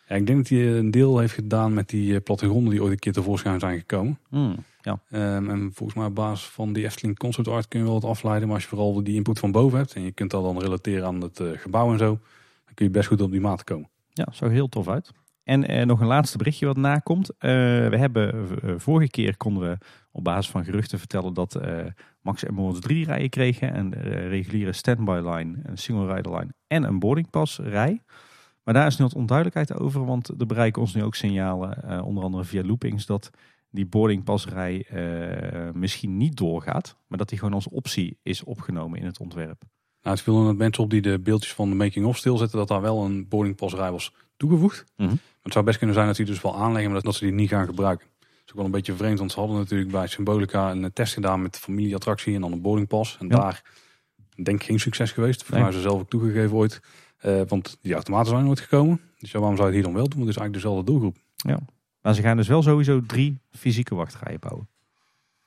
Ja, ik denk dat hij een deel heeft gedaan met die plattegronden die ooit een keer tevoorschijn zijn gekomen. Hmm, ja. Ehm, en volgens mij op basis van die Efteling Concept Art kun je wel wat afleiden. Maar als je vooral die input van boven hebt en je kunt dat dan relateren aan het gebouw en zo, dan kun je best goed op die maat komen. Ja, zag er heel tof uit. En eh, nog een laatste berichtje wat nakomt. Eh, we hebben eh, vorige keer konden we op basis van geruchten vertellen dat Max en Moritz drie rijen kregen. Een reguliere standby line, een single rider line en een boarding pass rij. Maar daar is nu wat onduidelijkheid over, want er bereiken ons nu ook signalen, onder andere via loopings, dat die boarding pass rij misschien niet doorgaat. Maar dat die gewoon als optie is opgenomen in het ontwerp. Nou, het viel mensen op die de beeldjes van de making-of stilzetten dat daar wel een boarding pass rij was toegevoegd. Maar het zou best kunnen zijn dat die dus wel aanleggen, maar dat, dat ze die niet gaan gebruiken. Dat is ook wel een beetje vreemd, want ze hadden natuurlijk bij Symbolica een test gedaan met de familieattractie en dan een boarding pass. En Ja. daar denk ik geen succes geweest. Volgens mij ze zelf ook toegegeven ooit. Eh, want die automaten zijn nooit gekomen. Dus ja, waarom zou je het hier dan wel doen? Want het is eigenlijk dezelfde doelgroep. Maar ze gaan dus wel sowieso drie fysieke wachtrijen bouwen.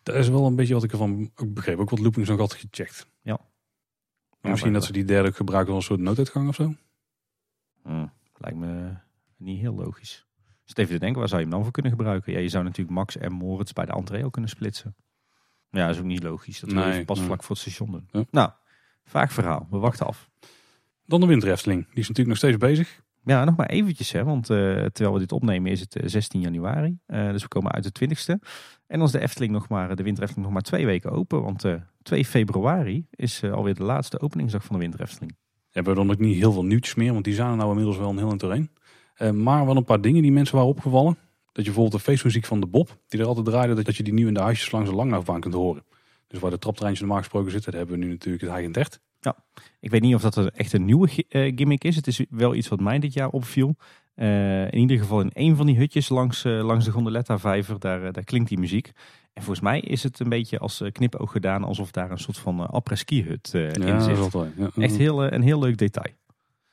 Dat is wel een beetje wat ik ervan ook begreep. Ook wat loopings nog had gecheckt. Ja. Maar misschien dat ze die derde ook gebruiken als een soort nooduitgang of zo. Hmm, lijkt me niet heel logisch. Dus even te denken, waar zou je hem dan voor kunnen gebruiken? Ja, je zou natuurlijk Max en Moritz bij de entree ook kunnen splitsen. Ja, dat is ook niet logisch. Dat wil je Nee, pas nee. vlak voor het station doen. Ja. Nou, vaag verhaal. We wachten af. Dan de winterefteling. Die is natuurlijk nog steeds bezig. Ja, nog maar eventjes, hè, want eh, terwijl we dit opnemen is het eh, 16 januari. Eh, dus we komen uit de 20ste. En dan is de Efteling nog maar, de winter Efteling nog maar twee weken open. Want eh 2 februari is eh, alweer de laatste openingsdag van de winter Efteling. We hebben dan ook niet heel veel nieuwtjes meer, want die zijn er nou inmiddels wel een heel doorheen. Eh, maar wel een paar dingen die mensen waren opgevallen. Dat je bijvoorbeeld de feestmuziek van de Bob, die er altijd draaide, dat je die nu in de huisjes langs de langlaufbaan kunt horen. Dus waar de traptreintjes normaal gesproken zitten, daar hebben we nu natuurlijk het Heigen Dert. Ik weet niet of dat een echt een nieuwe eh, gimmick is. Het is wel iets wat mij dit jaar opviel. Eh, in ieder geval in een van die hutjes langs, langs de Gondoletta-vijver, daar, daar klinkt die muziek. En volgens mij is het een beetje als knipoog gedaan, alsof daar een soort van uh, après-ski-hut in zit. altijd, ja. Echt heel, een heel leuk detail.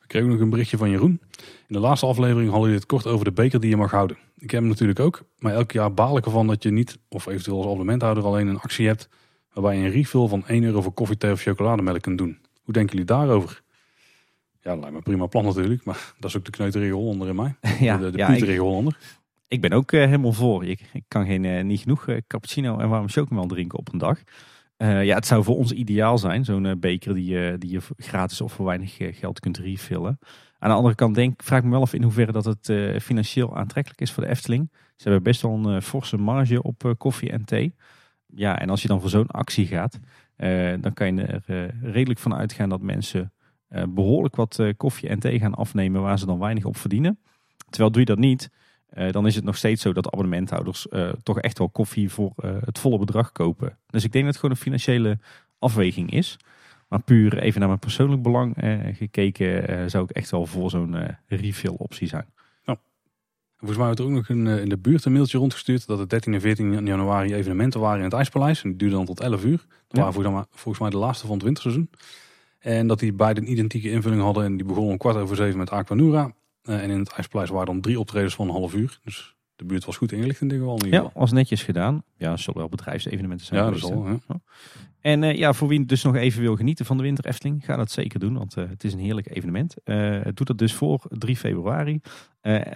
Ik kreeg ook nog een berichtje van Jeroen. In de laatste aflevering hadden jullie het kort over de beker die je mag houden. Ik heb hem natuurlijk ook, maar elk jaar baal ik ervan dat je niet, of eventueel als abonnementhouder alleen een actie hebt, waarbij je een refill van 1 euro voor koffie, thee of chocolademelk kunt doen. Hoe denken jullie daarover? Ja, dat lijkt me een prima plan natuurlijk, maar [LAUGHS] dat is ook de kneuterige Hollander in mij. [LAUGHS] ja, de de ja, ik, Hollander. ik ben ook eh, helemaal voor. Ik, ik kan geen, eh, niet genoeg eh, cappuccino en warme chocomel drinken op een dag. Eh, ja, het zou voor ons ideaal zijn, zo'n eh, beker die, die je gratis of voor weinig eh, geld kunt refillen. Aan de andere kant denk, vraag ik me wel af in hoeverre dat het financieel aantrekkelijk is voor de Efteling. Ze hebben best wel een forse marge op koffie en thee. Ja, en als je dan voor zo'n actie gaat, dan kan je er redelijk van uitgaan dat mensen eh, behoorlijk wat koffie en thee gaan afnemen waar ze dan weinig op verdienen. Terwijl doe je dat niet, eh, dan is het nog steeds zo dat abonnementhouders eh, toch echt wel koffie voor eh, het volle bedrag kopen. Dus ik denk dat het gewoon een financiële afweging is. Maar puur even naar mijn persoonlijk belang gekeken, zou ik echt wel voor zo'n refill optie zijn. Volgens mij werd er ook nog een, in de buurt een mailtje rondgestuurd dat het 13 en 14 januari evenementen waren in het IJspaleis. En die duurden dan tot 11 uur. Dat Ja. waren volgens mij, volgens mij de laatste van het winterseizoen. En dat die beide een identieke invulling hadden. En die begonnen om kwart over zeven met Aquanura. Eh, en in het IJspaleis waren dan drie optredens van een half uur. Dus de buurt was goed ingelicht in dit geval. In Ja, geval. was netjes gedaan. Ja, het zullen wel bedrijfsevenementen zijn. ja, dat. En eh, ja, voor wie dus nog even wil genieten van de winter Efteling, ga dat zeker doen, want eh, het is een heerlijk evenement. Het doet dat dus voor 3 februari,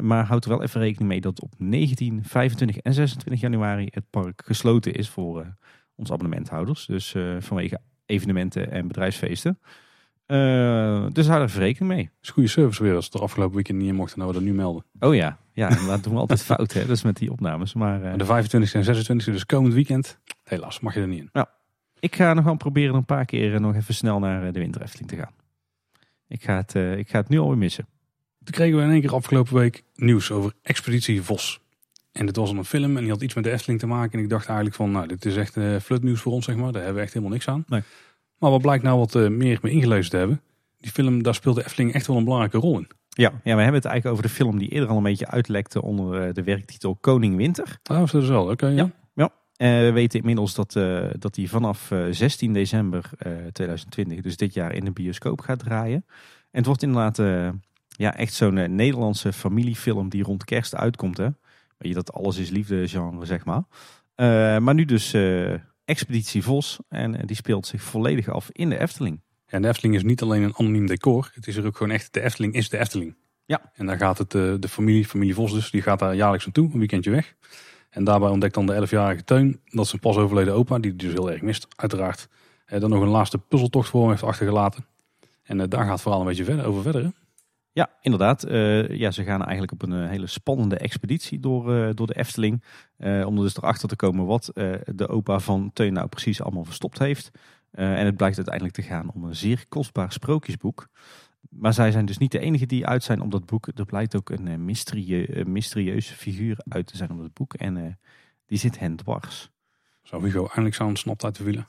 maar houd er wel even rekening mee dat op 19, 25 en 26 januari het park gesloten is voor onze abonnementhouders. Dus vanwege evenementen en bedrijfsfeesten. Eh, dus hou er rekening mee. Het is goede service weer als het er afgelopen weekend niet in mocht en dat we dat nu melden. Oh ja, ja, dat doen we altijd [LAUGHS] fout, hè, dus met die opnames. Maar eh, de 25 en 26 dus komend weekend, helaas mag je er niet in. Ik ga nog wel proberen een paar keer eh, nog even snel naar de Winter Efteling te gaan. Ik ga het, ik ga het nu alweer missen. Toen kregen we in één keer afgelopen week nieuws over Expeditie Vos. En dit was een film en die had iets met de Efteling te maken. En ik dacht eigenlijk van, nou, dit is echt uh, flutnieuws voor ons, zeg maar. Daar hebben we echt helemaal niks aan. Nee. Maar wat blijkt nou wat eh, meer me ingelezen te hebben. Die film, daar speelt de Efteling echt wel een belangrijke rol in. Ja, ja, we hebben het eigenlijk over de film die eerder al een beetje uitlekte onder eh, de werktitel Koning Winter. Ah, was dat dus wel, oké. ja. Ja. Eh, we weten inmiddels dat, eh, dat die vanaf eh, 16 december eh, 2020, dus dit jaar, in de bioscoop gaat draaien. En het wordt inderdaad ja, echt zo'n Nederlandse familiefilm die rond kerst uitkomt. Hè? Weet je, dat alles is liefde genre, zeg maar. Maar nu dus Expeditie Vos. En eh, die speelt zich volledig af in de Efteling. En de Efteling is niet alleen een anoniem decor. Het is er ook gewoon echt, de Efteling is de Efteling. Ja. En daar gaat het, eh, de familie, familie Vos dus, die gaat daar jaarlijks naartoe, een weekendje weg. En daarbij ontdekt dan de 11-jarige Teun dat zijn pas overleden opa, die dus heel erg mist, uiteraard, eh, dan nog een laatste puzzeltocht voor hem heeft achtergelaten. En daar gaat het verhaal een beetje verder, over verder. hè? Ja, inderdaad. Eh, ja, ze gaan eigenlijk op een eh, hele spannende expeditie door, eh, door de Efteling. om er dus erachter te komen wat de opa van Teun nou precies allemaal verstopt heeft. En het blijkt uiteindelijk te gaan om een zeer kostbaar sprookjesboek. Maar zij zijn dus niet de enige die uit zijn op dat boek. Er blijkt ook een, mysterie, een mysterieuze figuur uit te zijn op het boek. En die zit hen dwars. Zou Hugo eindelijk zo ontsnapt uit de wielen?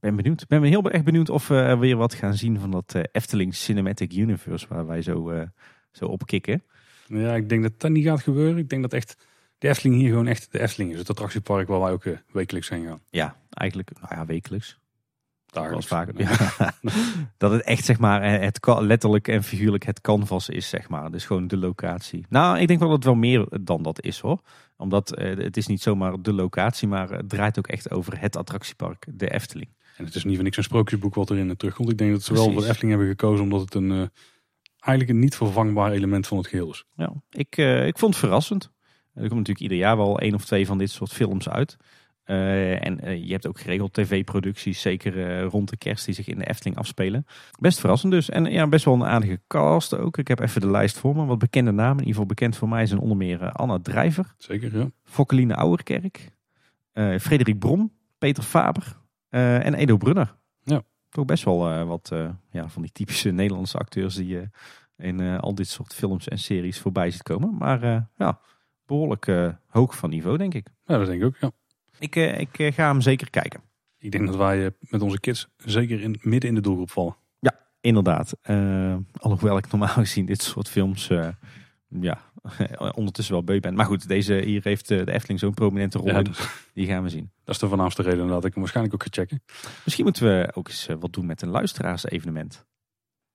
Ben benieuwd. Ben heel erg benieuwd of we er weer wat gaan zien van dat eh, Efteling Cinematic Universe waar wij zo, eh, zo op kikken. Ja, ik denk dat dat niet gaat gebeuren. Ik denk dat echt de Efteling hier gewoon echt de Efteling is. Het attractiepark waar wij ook eh, wekelijks heen gaan. Ja, eigenlijk nou ja, wekelijks. Dagelijks. vaker. Ja. [LAUGHS] dat het echt zeg maar het letterlijk en figuurlijk het canvas is zeg maar. Dus gewoon de locatie. Nou, ik denk wel dat het wel meer dan dat is hoor. Omdat eh, het is niet zomaar de locatie, maar het draait ook echt over het attractiepark, de Efteling. En het is niet voor niks een sprookjesboek wat erin terugkomt. Ik denk dat ze wel voor de Efteling hebben gekozen omdat het een eh, eigenlijk een niet vervangbaar element van het geheel is. Ja, ik, eh, ik vond het verrassend. Er komt natuurlijk ieder jaar wel één of twee van dit soort films uit. Eh, en eh, je hebt ook geregeld tv-producties, zeker eh, rond de kerst, die zich in de Efteling afspelen. Best verrassend dus. En ja, best wel een aardige cast ook. Ik heb even de lijst voor me. Wat bekende namen. In ieder geval bekend voor mij zijn onder meer eh, Anna Drijver, Zeker, ja. Fokkeline Ouwerkerk, eh Frederik Brom, Peter Faber eh, en Edo Brunner. Ja. Toch best wel eh, wat eh, ja, van die typische [LAUGHS] Nederlandse acteurs die je in al dit soort films en series voorbij ziet komen. Maar ja, behoorlijk eh, hoog van niveau, denk ik. Ja, dat denk ik ook, ja. Ik, ik ga hem zeker kijken. Ik denk dat wij met onze kids zeker in, midden in de doelgroep vallen. Inderdaad. Eh, alhoewel ik normaal [LAUGHS] gezien dit soort films ja, [LAUGHS] ondertussen wel beu ben. Maar goed, deze hier heeft eh, de Efteling zo'n prominente rol Ja, Die gaan we zien. dat is de voornaamste reden dat ik hem waarschijnlijk ook ga checken. Misschien moeten we ook eens eh, wat doen met een luisteraars-evenement.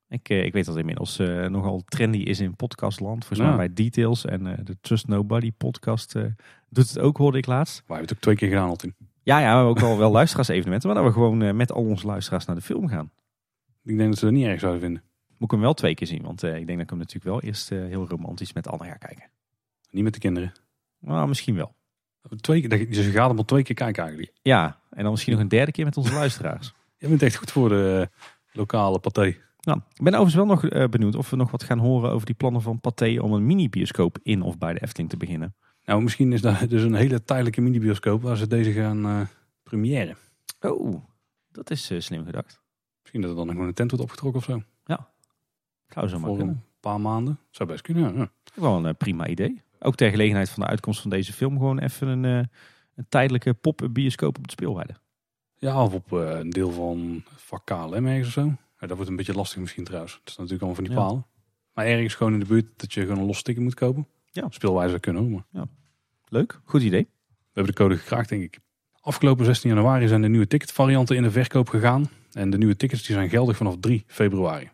Ik, eh, ik weet dat het inmiddels nogal trendy is in podcastland. Volgens mij bij Details en de Trust Nobody podcast doet het ook, hoorde ik laatst. Wij hebben het ook twee keer gedaan al toen. Ja, ja, we hebben ook wel, wel [LAUGHS] luisteraars-evenementen. Maar dat we gewoon met al onze luisteraars naar de film gaan. Ik denk dat ze dat niet erg zouden vinden. Moet ik hem wel twee keer zien. Want eh, ik denk dat ik hem natuurlijk wel eerst eh, heel romantisch met Anne ga kijken. Niet met de kinderen. Nou, misschien wel. Twee keer, dus je gaat hem al twee keer kijken eigenlijk. Ja, en dan misschien nog een derde keer met onze luisteraars. [LAUGHS] Je bent echt goed voor de eh, lokale paté. Nou, ik ben overigens wel nog benieuwd of we nog wat gaan horen over die plannen van Pathé om een mini-bioscoop in of bij de Efteling te beginnen. Nou, misschien is dat dus een hele tijdelijke mini-bioscoop waar ze deze gaan premiëren. Oh, dat is slim gedacht. Misschien dat er dan gewoon een tent wordt opgetrokken of zo. Zou zo maar Voor kunnen. een paar maanden. Zou best kunnen, ja. ja. Wel een eh, prima idee. Ook ter gelegenheid van de uitkomst van deze film gewoon even een, eh, een tijdelijke pop-up bioscoop op de speelweide. Ja, of op eh, een deel van vak KLM ergens of zo. Ja, dat wordt een beetje lastig misschien trouwens. Het is natuurlijk allemaal van die Ja. palen. Maar ergens gewoon in de buurt dat je gewoon een los ticket moet kopen. Ja. Speelwijze zou kunnen maar Leuk, goed idee. we hebben de code gekraakt denk ik. Afgelopen 16 januari zijn de nieuwe ticketvarianten in de verkoop gegaan. En de nieuwe tickets die zijn geldig vanaf 3 februari.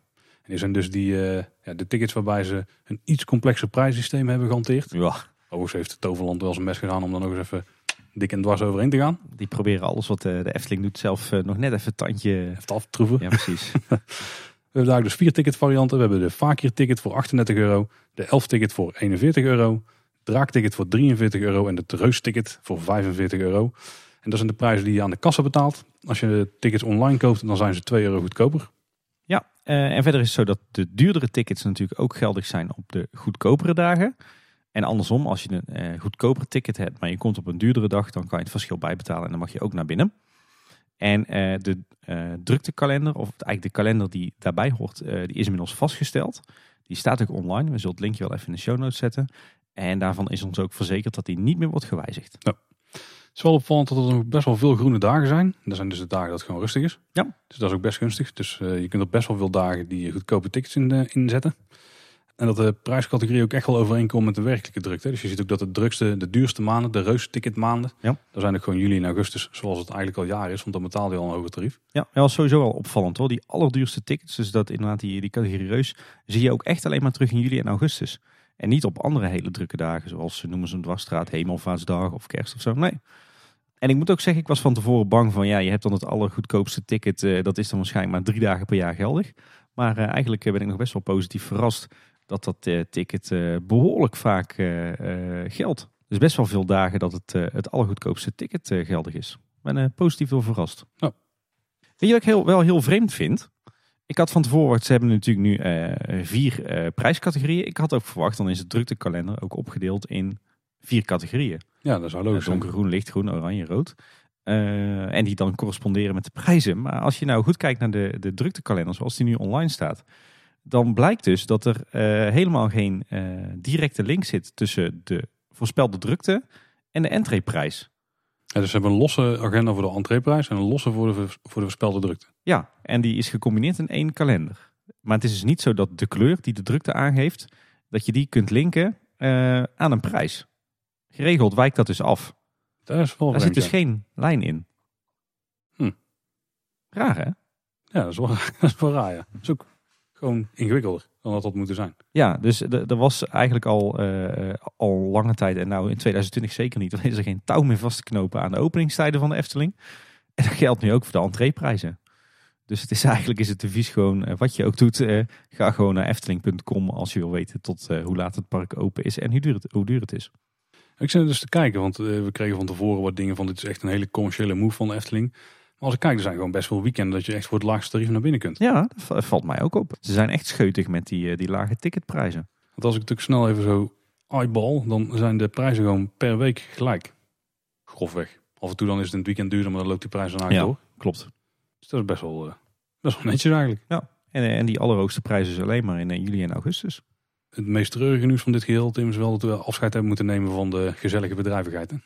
En die zijn dus die, eh, ja, de tickets waarbij ze een iets complexer prijssysteem hebben gehanteerd. Ja, Overigens heeft Toverland wel zijn best gedaan om dan nog eens even dik en dwars overheen te gaan. die proberen alles wat eh, de Efteling doet zelf eh, nog net even tandje... Even af te troeven. Ja, precies. [LAUGHS] We hebben daar dus vier ticketvarianten. We hebben de Fakir ticket voor 38 euro. De Elf ticket voor 41 euro. Draak ticket voor 43 euro. En de Treus ticket voor 45 euro. En dat zijn de prijzen die je aan de kassa betaalt. Als je de tickets online koopt, dan zijn ze 2 euro goedkoper. Ja, eh, en verder is het zo dat de duurdere tickets natuurlijk ook geldig zijn op de goedkopere dagen. En andersom, als je een eh goedkoper ticket hebt, maar je komt op een duurdere dag, dan kan je het verschil bijbetalen en dan mag je ook naar binnen. En eh, de druktekalender, of eigenlijk de kalender die daarbij hoort, die is inmiddels vastgesteld. Die staat ook online. We zullen het linkje wel even in de show notes zetten. En daarvan is ons ook verzekerd dat die niet meer wordt gewijzigd. Het is wel opvallend dat er nog best wel veel groene dagen zijn. Dat zijn dus de dagen dat het gewoon rustig is. Ja. Dus dat is ook best gunstig. Dus eh, je kunt op best wel veel dagen die goedkope tickets in, eh, inzetten. En dat de prijscategorie ook echt wel overeenkomt met de werkelijke drukte. Dus je ziet ook dat de drukste, de duurste maanden, de reus ticketmaanden. Ja. Dat zijn ook gewoon juli en augustus, zoals het eigenlijk al jaar is. Want dan betaal je al een hoger tarief. Ja, dat was sowieso wel opvallend hoor. Die allerduurste tickets, dus dat inderdaad die, die categorie reus, zie je ook echt alleen maar terug in juli en augustus. En niet op andere hele drukke dagen, zoals ze noemen ze een dwarsstraat, hemelvaartsdag of kerst of zo. Nee. En ik moet ook zeggen, ik was van tevoren bang van, ja, je hebt dan het allergoedkoopste ticket. eh, dat is dan waarschijnlijk maar drie dagen per jaar geldig. Maar eh, eigenlijk eh, ben ik nog best wel positief verrast dat dat ticket eh, behoorlijk vaak geldt. Dus best wel veel dagen dat het, het allergoedkoopste ticket geldig is. Ik ben positief wel verrast. Weet je wat ik heel, wel heel vreemd vind? Ik had van tevoren, ze hebben natuurlijk nu eh, vier eh, prijscategorieën. Ik had ook verwacht, dan is het druktekalender ook opgedeeld in vier categorieën. Ja, dat zou logisch zijn. Donkergroen, lichtgroen, oranje, rood. Eh, en die dan corresponderen met de prijzen. Maar als je nou goed kijkt naar de, de druktekalender zoals die nu online staat. Dan blijkt dus dat er eh, helemaal geen eh, directe link zit tussen de voorspelde drukte en de entreeprijs. Ja, dus ze hebben een losse agenda voor de entreeprijs en een losse voor de, voor de voorspelde drukte. Ja, en die is gecombineerd in één kalender. Maar het is dus niet zo dat de kleur die de drukte aangeeft, dat je die kunt linken eh, aan een prijs. Geregeld wijkt dat dus af. Dat is wel Daar zit dus ja. geen lijn in. Hm. Raar hè? Ja, dat is wel, [LAUGHS] dat is wel raar, ja. Dat is ook gewoon ingewikkelder dan dat dat moeten zijn. Ja, dus er was eigenlijk al, eh, al lange tijd, en nou in 2020 zeker niet, dan [LAUGHS] is er geen touw meer vast te knopen aan de openingstijden van de Efteling. En dat geldt nu ook voor de entreeprijzen. Dus het is [LAUGHS] eigenlijk is het advies gewoon, eh, wat je ook doet, eh, ga gewoon naar efteling.com als je wil weten tot eh, hoe laat het park open is en hoe duur het, hoe duur het is. Ik zit dus te kijken, want eh, we kregen van tevoren wat dingen van dit is echt een hele commerciële move van de Efteling. Als ik kijk, er zijn gewoon best wel weekenden dat je echt voor het laagste tarief naar binnen kunt. Ja, dat va- valt mij ook op. Ze zijn echt scheutig met die, eh, die lage ticketprijzen. Want als ik natuurlijk snel even zo eyeball, dan zijn de prijzen gewoon per week gelijk. Grofweg. Af en toe dan is het in het weekend duurder, maar dan loopt die prijs daarna Ja. door. Klopt. Dus dat is best wel, eh, best wel netjes eigenlijk. En, eh, en die allerhoogste prijzen is alleen maar in juli en augustus. Het meest treurige nieuws van dit geheel, Tim, is wel dat we afscheid hebben moeten nemen van de gezellige bedrijvigheid. Hè?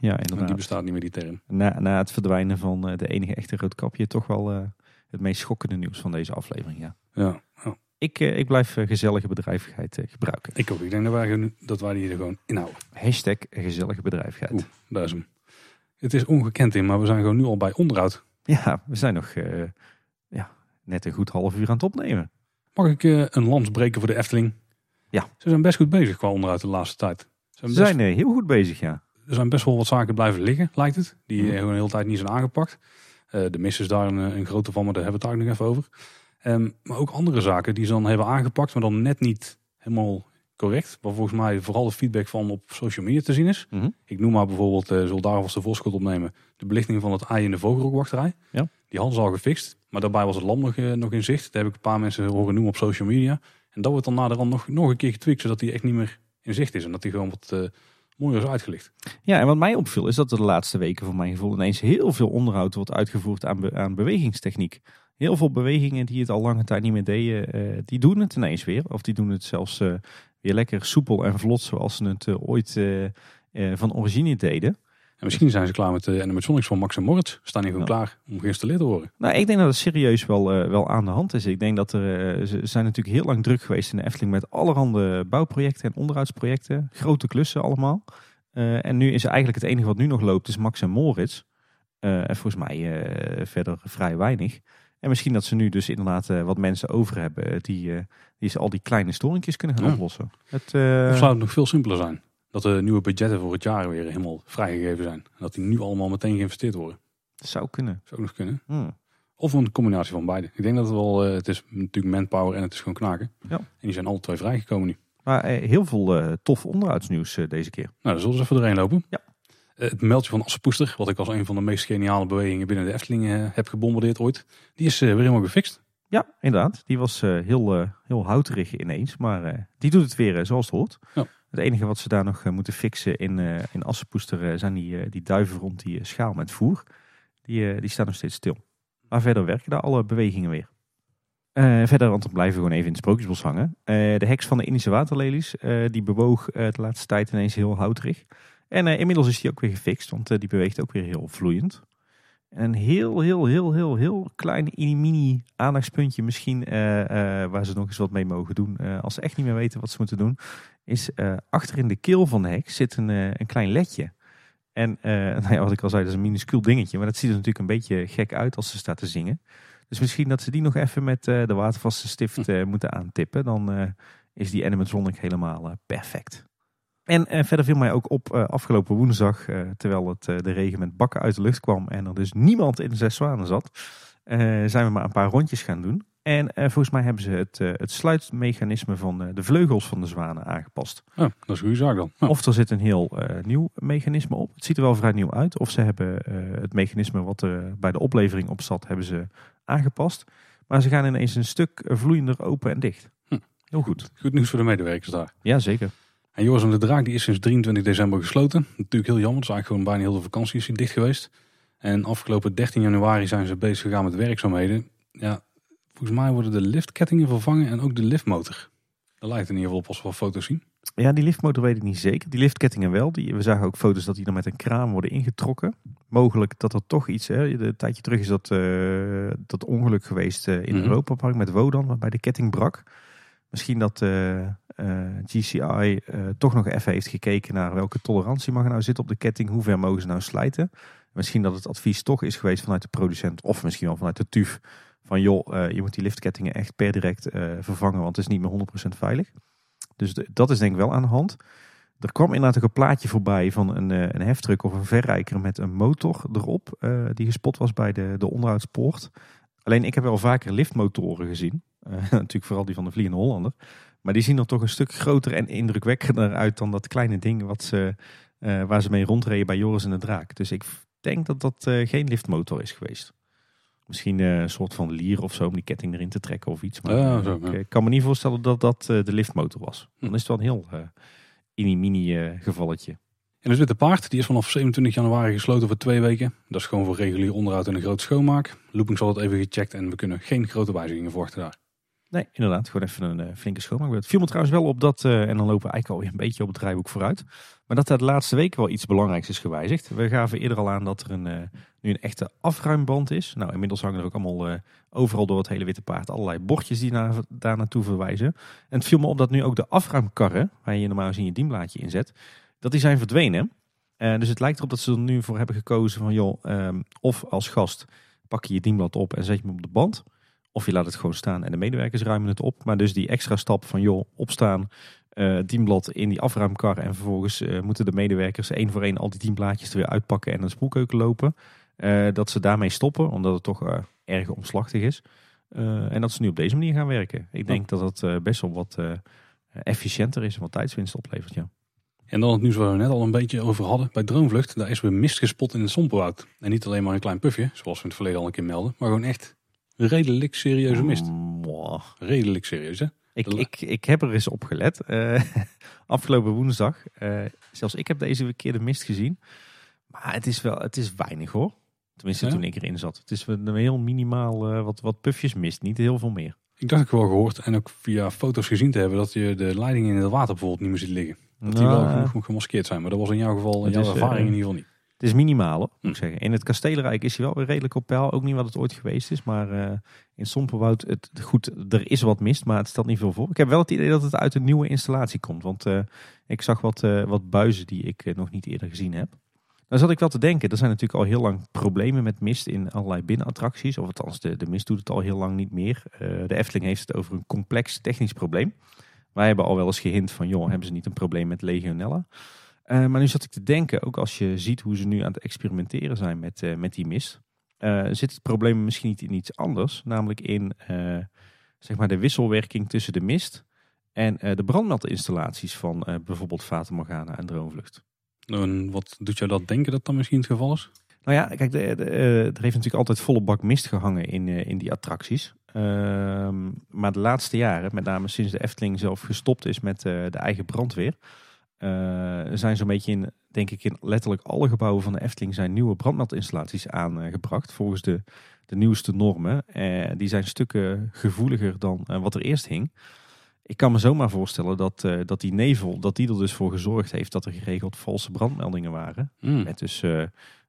Ja, Want inderdaad. die bestaat niet meer, die term. na, na het verdwijnen van eh, de enige echte roodkapje toch wel eh, het meest schokkende nieuws van deze aflevering. Ja. Ja, ja. Ik, eh, ik blijf gezellige bedrijvigheid gebruiken. ik ook. Ik denk dat wij, dat wij die er gewoon inhouden. Hashtag gezellige bedrijvigheid. Oeh. Daar is hem. Het is ongekend in, maar we zijn gewoon nu al bij onderhoud. Ja, we zijn nog ja, net een goed half uur aan het opnemen. Mag ik een lans breken voor de Efteling? Ja. Ze zijn best goed bezig qua onderhoud de laatste tijd. Ze zijn best, zijn eh, heel goed bezig, ja. Er zijn best wel wat zaken blijven liggen, lijkt het. Die eh, gewoon de hele tijd niet zijn aangepakt. Eh, de mis is daar een, eh, een grote van, maar daar hebben we het daar nog even over. Ehm, maar ook andere zaken die ze dan hebben aangepakt, maar dan net niet helemaal correct. Waar volgens mij vooral de feedback van op social media te zien is. Mhm. Ik noem maar bijvoorbeeld, uh, daar alvast de voorschot opnemen, de belichting van het ei in de vogelrokwachterij. Ja. Die hadden ze al gefixt, maar daarbij was het lam nog, eh, nog in zicht. Dat heb ik een paar mensen horen noemen op social media. En dat wordt dan naderhand nog, nog een keer getweakt, zodat die echt niet meer in zicht is. En dat die gewoon wat eh, mooier is uitgelicht. Ja, en wat mij opviel is dat er de laatste weken voor mijn gevoel ineens heel veel onderhoud wordt uitgevoerd aan, be- aan bewegingstechniek. Heel veel bewegingen die het al lange tijd niet meer deden, eh, die doen het ineens weer. Of die doen het zelfs eh, weer lekker soepel en vlot zoals ze het ooit van origine deden. En misschien zijn ze klaar met de animatronics van Max en Moritz. Staan gewoon Ja. klaar om geïnstalleerd te worden. Nou, ik denk dat het serieus wel, eh, wel aan de hand is. Ik denk dat er, eh, ze zijn natuurlijk heel lang druk geweest in de Efteling met allerhande bouwprojecten en onderhoudsprojecten. Grote klussen allemaal. Eh, en nu is eigenlijk het enige wat nu nog loopt, is Max en Moritz. Eh, en volgens mij eh, verder vrij weinig. En misschien dat ze nu dus inderdaad eh, wat mensen over hebben eh, die, eh, die ze al die kleine storingjes kunnen gaan Ja. oplossen. Het, eh, Of zou het nog veel simpeler zijn? Dat de nieuwe budgetten voor het jaar weer helemaal vrijgegeven zijn. En dat die nu allemaal meteen geïnvesteerd worden. zou kunnen. Zou nog kunnen. Hmm. Of een combinatie van beide. Ik denk dat het wel, eh, het is natuurlijk manpower en het is gewoon knaken. Ja. En die zijn alle twee vrijgekomen nu. Maar eh, heel veel eh, tof onderhoudsnieuws deze keer. Nou, dan zullen we eens even doorheen lopen. Ja. Het meldje van Assepoester, wat ik als een van de meest geniale bewegingen binnen de Efteling heb gebombardeerd ooit. Die is weer helemaal gefixt. Ja, inderdaad. Die was heel, heel houterig ineens. Maar die doet het weer zoals het hoort. Ja. Het enige wat ze daar nog eh, moeten fixen in, eh in Assenpoester eh, zijn die, die duiven rond die schaal met voer. Die, die staan nog steeds stil. Maar verder werken daar alle bewegingen weer. Verder, want dan blijven we gewoon even in het sprookjesbos hangen. De heks van de Indische waterlelies, die bewoog de laatste tijd ineens heel houterig. En inmiddels is die ook weer gefixt, want die beweegt ook weer heel vloeiend. En een heel, heel, heel, heel, heel klein mini aandachtspuntje misschien, eh, eh, waar ze nog eens wat mee mogen doen. eh, als ze echt niet meer weten wat ze moeten doen, is achter in de keel van de heks zit een, een klein ledje. En [LAUGHS] nou ja, wat ik al zei, dat is een minuscuul dingetje. Maar dat ziet er natuurlijk een beetje gek uit als ze staat te zingen. Dus misschien dat ze die nog even met de watervaste stift eh, moeten aantippen. Dan is die animatronic helemaal perfect. En verder viel mij ook op eh, afgelopen woensdag, eh, terwijl het, eh, de regen met bakken uit de lucht kwam en er dus niemand in de zes zwanen zat, zijn we maar een paar rondjes gaan doen. En volgens mij hebben ze het, het sluitmechanisme van de vleugels van de zwanen aangepast. Ja, dat is een goede zaak dan. Ja. Of er zit een heel nieuw mechanisme op. Het ziet er wel vrij nieuw uit. Of ze hebben het mechanisme wat er bij de oplevering op zat, hebben ze aangepast. Maar ze gaan ineens een stuk vloeiender open en dicht. Hm. Heel goed. Goed nieuws voor de medewerkers daar. Ja, zeker. En Joris en de Draak die is sinds 23 december gesloten. Natuurlijk heel jammer. Het is eigenlijk gewoon bijna heel de vakantie is dicht geweest. En afgelopen 13 januari zijn ze bezig gegaan met werkzaamheden. Ja, volgens mij worden de liftkettingen vervangen en ook de liftmotor. Dat lijkt in ieder geval op als we foto's zien. Ja, die liftmotor weet ik niet zeker. Die liftkettingen wel. Die, we zagen ook foto's dat die dan met een kraan worden ingetrokken. Mogelijk dat er toch iets... Hè, een tijdje terug is dat, eh, dat ongeluk geweest eh, in Mhm. Europa Park met Wodan, waarbij de ketting brak. Misschien dat eh, GCI eh, toch nog even heeft gekeken naar welke tolerantie mag er nou zitten op de ketting. Hoe ver mogen ze nou slijten? Misschien dat het advies toch is geweest vanuit de producent of misschien wel vanuit de TUF. Van joh, eh, je moet die liftkettingen echt per direct eh, vervangen, want het is niet meer 100% veilig. Dus dat is denk ik wel aan de hand. Er kwam inderdaad een plaatje voorbij van een, eh, een heftruck of een verrijker met een motor erop. eh, die gespot was bij de, de onderhoudspoort. Alleen ik heb wel vaker liftmotoren gezien. Eh, [LAUGHS] natuurlijk vooral die van de Vliegende Hollander. Maar die zien er toch een stuk groter en indrukwekkender uit dan dat kleine ding wat ze, eh, waar ze mee rondreden bij Joris en de Draak. Dus ik denk dat dat eh, geen liftmotor is geweest. Misschien eh, een soort van lier of zo om die ketting erin te trekken of iets. Maar Ja, zo, ik ja. kan me niet voorstellen dat dat de liftmotor was. Dan is het wel een heel uh, mini gevalletje. En het Witte Paard die is vanaf 27 januari gesloten voor twee weken. Dat is gewoon voor regulier onderhoud en een grote schoonmaak. Looping zal het even gecheckt en we kunnen geen grote wijzigingen verwachten daar. Nee, inderdaad. Gewoon even een eh, flinke schoonmaak. Het viel me trouwens wel op dat, eh, en dan lopen we eigenlijk alweer een beetje op het draaiboek vooruit. Maar dat er de laatste weken wel iets belangrijks is gewijzigd. We gaven eerder al aan dat er een, eh, nu een echte afruimband is. Nou, inmiddels hangen er ook allemaal overal door het hele Witte Paard allerlei bordjes die naar, daar naartoe verwijzen. En het viel me op dat nu ook de afruimkarren, waar je normaal gezien je dienblaadje inzet, dat die zijn verdwenen. Dus het lijkt erop dat ze er nu voor hebben gekozen van joh, ehm, of als gast pak je je dienblad op en zet je hem op de band. Of je laat het gewoon staan en de medewerkers ruimen het op. Maar dus die extra stap van joh, opstaan, eh dienblad in die afruimkar. En vervolgens eh, moeten de medewerkers één voor één al die dienblaadjes er weer uitpakken en naar de spoelkeuken lopen. Eh, dat ze daarmee stoppen, omdat het toch erg omslachtig is. En dat ze nu op deze manier gaan werken. Ik denk dat dat best wel wat efficiënter is en wat tijdswinst oplevert. Ja. En dan het nieuws waar we net al een beetje over hadden. Bij Droomvlucht, daar is weer mist gespot in het Sompenwoud. En niet alleen maar een klein pufje, zoals we in het verleden al een keer melden. Maar gewoon echt redelijk serieuze mist. Redelijk serieus hè. Ik, ik, ik heb er eens op gelet. Eh, [LAUGHS] afgelopen woensdag. eh, zelfs ik heb deze keer de mist gezien. Maar het is wel het is weinig hoor. Tenminste, Ja? toen ik erin zat. Het is een heel minimaal eh, wat, wat pufjes mist. Niet heel veel meer. Ik dacht ik wel gehoord en ook via foto's gezien te hebben dat je de leidingen in het water bijvoorbeeld niet meer ziet liggen. Dat die wel Nou, genoeg gemaskeerd zijn. Maar dat was in jouw geval, in jouw is, ervaring in ieder geval niet. Het is minimaal, hoor, moet ik zeggen. In het Kastelenrijk is hij wel weer redelijk op peil. Ook niet wat het ooit geweest is. Maar eh, in Sompenwoud, het, goed, er is wat mist, maar het stelt niet veel voor. Ik heb wel het idee dat het uit een nieuwe installatie komt. Want eh, ik zag wat, eh, wat buizen die ik nog niet eerder gezien heb. Dan zat ik wel te denken, er zijn natuurlijk al heel lang problemen met mist in allerlei binnenattracties. Of althans, de, de mist doet het al heel lang niet meer. De Efteling heeft het over een complex technisch probleem. Wij hebben al wel eens gehint van, joh, hebben ze niet een probleem met legionella? Eh, maar nu zat ik te denken, ook als je ziet hoe ze nu aan het experimenteren zijn met, eh, met die mist. eh, zit het probleem misschien niet in iets anders. Namelijk in zeg maar de wisselwerking tussen de mist en de brandmeldinstallaties van bijvoorbeeld Fata Morgana en Droomvlucht. En wat doet jou dat denken dat dat misschien het geval is? Nou ja, kijk, de, de, er heeft natuurlijk altijd volle bak mist gehangen in, in die attracties. Ehm, maar de laatste jaren, met name sinds de Efteling zelf gestopt is met de eigen brandweer, zijn zo'n beetje in, denk ik, in letterlijk alle gebouwen van de Efteling zijn nieuwe brandmeldinstallaties aangebracht volgens de, de nieuwste normen. Eh, die zijn stukken gevoeliger dan eh, wat er eerst hing. Ik kan me zomaar voorstellen dat, eh, dat die nevel, dat die er dus voor gezorgd heeft dat er geregeld valse brandmeldingen waren. Hmm. Met dus eh,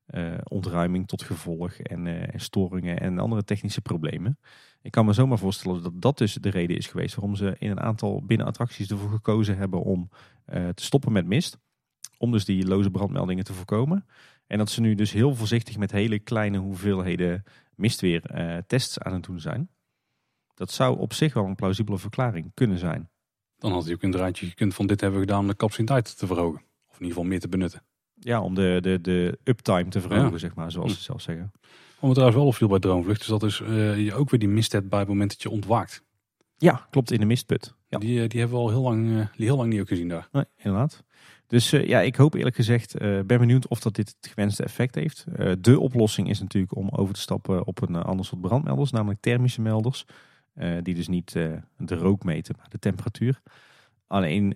eh, ontruiming tot gevolg en, eh, en storingen en andere technische problemen. Ik kan me zomaar voorstellen dat dat dus de reden is geweest waarom ze in een aantal binnenattracties ervoor gekozen hebben om eh, te stoppen met mist. Om dus die loze brandmeldingen te voorkomen. En dat ze nu dus heel voorzichtig met hele kleine hoeveelheden mistweer eh, tests aan het doen zijn. Dat zou op zich wel een plausibele verklaring kunnen zijn. Dan had hij ook een draadje gekund van dit hebben we gedaan om de capaciteit te verhogen. Of in ieder geval meer te benutten. Ja, om de, de, de uptime te verhogen, Ja. zeg maar, zoals Hm. ze zelf zeggen. Wat me trouwens wel opviel bij Droomvlucht is dat dus, eh, je ook weer die mist hebt bij het moment dat je ontwaakt. Ja, klopt, in de mistput. Ja. Die, eh, die hebben we al heel lang, eh, heel lang niet ook gezien daar. Nee, inderdaad. Dus ja, ik hoop eerlijk gezegd, ben benieuwd of dat dit het gewenste effect heeft. De oplossing is natuurlijk om over te stappen op een ander soort brandmelders, namelijk thermische melders. die dus niet de rook meten, maar de temperatuur. Alleen,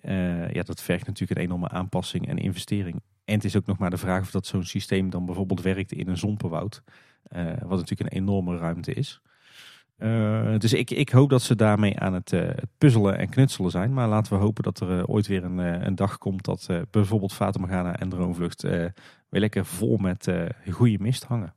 ja, dat vergt natuurlijk een enorme aanpassing en investering. En het is ook nog maar de vraag of dat zo'n systeem dan bijvoorbeeld werkt in een zompenwoud. eh, wat natuurlijk een enorme ruimte is. Eh, dus ik, ik hoop dat ze daarmee aan het, eh, het puzzelen en knutselen zijn. Maar laten we hopen dat er ooit weer een, een dag komt dat bijvoorbeeld Fata Morgana en Droomvlucht weer lekker vol met goede mist hangen.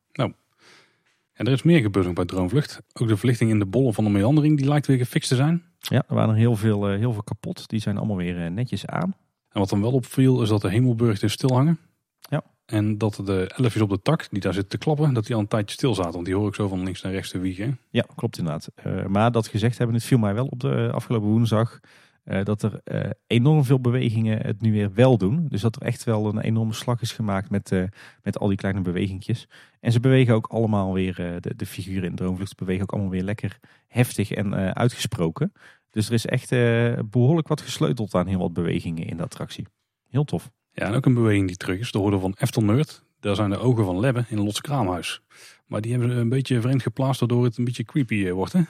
En er is meer gebeurd bij Droomvlucht. Ook de verlichting in de bollen van de meandering, die lijkt weer gefixt te zijn. Ja, er waren er heel veel, heel veel kapot. Die zijn allemaal weer netjes aan. En wat dan wel opviel is dat de hemelburg dus stil hangen. Ja. En dat de elfjes op de tak, die daar zitten te klappen, dat die al een tijdje stil zaten. Want die hoor ik zo van links naar rechts te wiegen. Ja, klopt inderdaad. Eh, maar dat gezegd hebben, het viel mij wel op de afgelopen woensdag. eh, dat er eh, enorm veel bewegingen het nu weer wel doen. Dus dat er echt wel een enorme slag is gemaakt met, eh, met al die kleine bewegingjes. En ze bewegen ook allemaal weer, de, de figuren in Droomvlucht bewegen ook allemaal weer lekker heftig en uitgesproken. Dus er is echt eh, behoorlijk wat gesleuteld aan heel wat bewegingen in de attractie. Heel tof. Ja, en ook een beweging die terug is. De hoorde van Eftel Nerd. Daar zijn de ogen van Lebbe in Lots Kraamhuis. Maar die hebben ze een beetje vreemd geplaatst, waardoor het een beetje creepy eh, wordt. Hè?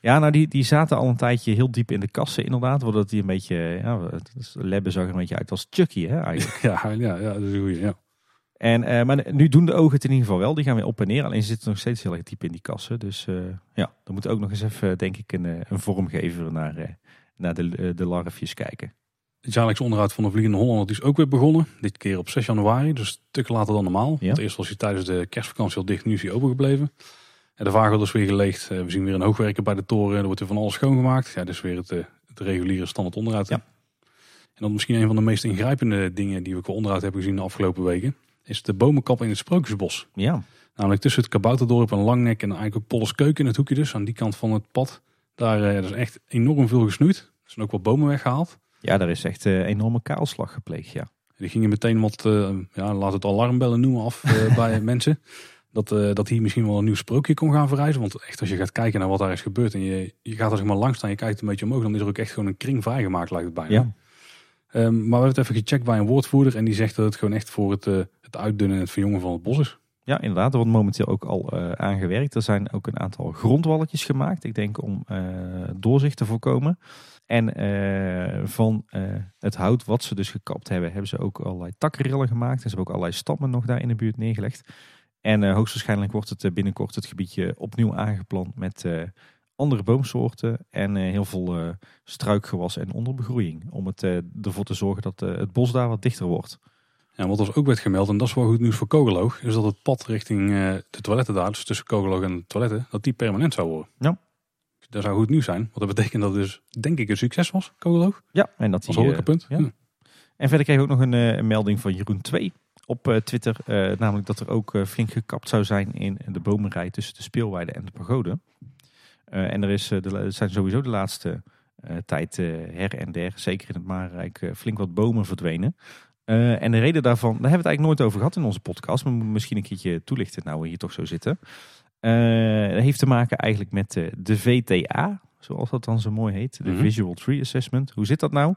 Ja, nou die, die zaten al een tijdje heel diep in de kassen inderdaad. Waardoor die een beetje, ja, het is- Lebbe zag er een beetje uit als Chucky hè, eigenlijk. [LAUGHS] Ja, ja, ja dat is een goeie. Ja. En, eh, maar nu doen de ogen het in ieder geval wel. Die gaan weer op en neer. Alleen ze zitten nog steeds heel erg diep in die kassen. Dus eh, ja, dan moet ook nog eens even, denk ik, een, eh, een vormgever naar, eh, naar de, eh, de larfjes kijken. Het jaarlijkse onderhoud van de Vliegende Hollander is ook weer begonnen. Dit keer op 6 januari, dus een stuk later dan normaal. Ja. Want eerst was hij tijdens de kerstvakantie al dicht, nu is hij open gebleven. En de vagel is weer geleegd. Eh, We zien weer een hoogwerker bij de toren. Er wordt weer van alles schoongemaakt. Ja, dus weer het, eh, het reguliere standaard onderhoud. Ja. En dan misschien een van de meest ingrijpende dingen die we qua onderhoud hebben gezien de afgelopen weken. Is de bomenkap in het Sprookjesbos. Ja, Namelijk tussen het Kabouterdorp en Langnek en eigenlijk ook Polleskeuken in het hoekje dus. Aan die kant van het pad. Daar eh, is echt enorm veel gesnoeid. Er zijn ook wat bomen weggehaald. ja daar is echt een enorme kaalslag gepleegd, ja. Die gingen meteen wat, eh, ja, laat het alarmbellen noemen af eh, [LAUGHS] bij mensen. Dat, eh, dat hier misschien wel een nieuw sprookje kon gaan verrijzen. Want echt als je gaat kijken naar wat daar is gebeurd en je, je gaat er zeg maar langs staan, je kijkt een beetje omhoog, dan is er ook echt gewoon een kring vrijgemaakt lijkt het bijna. Ja, Ehm, maar we hebben het even gecheckt bij een woordvoerder en die zegt dat het gewoon echt voor het, eh, uitdunnen en het verjongen van het bos is. ja inderdaad. Er wordt momenteel ook al eh aangewerkt. Er zijn ook een aantal grondwalletjes gemaakt. Ik denk om eh, doorzicht te voorkomen. En eh, van het hout wat ze dus gekapt hebben, hebben ze ook allerlei takkenrillen gemaakt. En ze hebben ook allerlei stammen nog daar in de buurt neergelegd. En hoogstwaarschijnlijk wordt het binnenkort het gebiedje opnieuw aangeplant met andere boomsoorten en heel veel struikgewas en onderbegroeiing. Om het, ervoor te zorgen dat het bos daar wat dichter wordt. En wat ons ook werd gemeld, en dat is wel goed nieuws voor Kogeloog, is dat het pad richting eh, de toiletten daar, dus tussen Kogeloog en de toiletten, dat die permanent zou worden. Ja. Dat zou goed nieuws zijn, want dat betekent dat het dus, denk ik, een succes was, Kogeloog. Ja, en dat Als die, eh, horecapunt. ja. En verder kreeg ik ook nog een, eh, een melding van Jeroen 2 op Twitter. namelijk dat er ook flink gekapt zou zijn in de bomenrij tussen de speelweide en de pagode. En er, is, de, zijn sowieso de laatste tijd her en der, zeker in het Marenrijk, flink wat bomen verdwenen. Eh, en de reden daarvan, daar hebben we het eigenlijk nooit over gehad in onze podcast. Maar misschien een keertje toelichten, nou we hier toch zo zitten. Eh, dat heeft te maken eigenlijk met eh, de VTA, zoals dat dan zo mooi heet. De Mhm. Visual Tree Assessment. Hoe zit dat nou?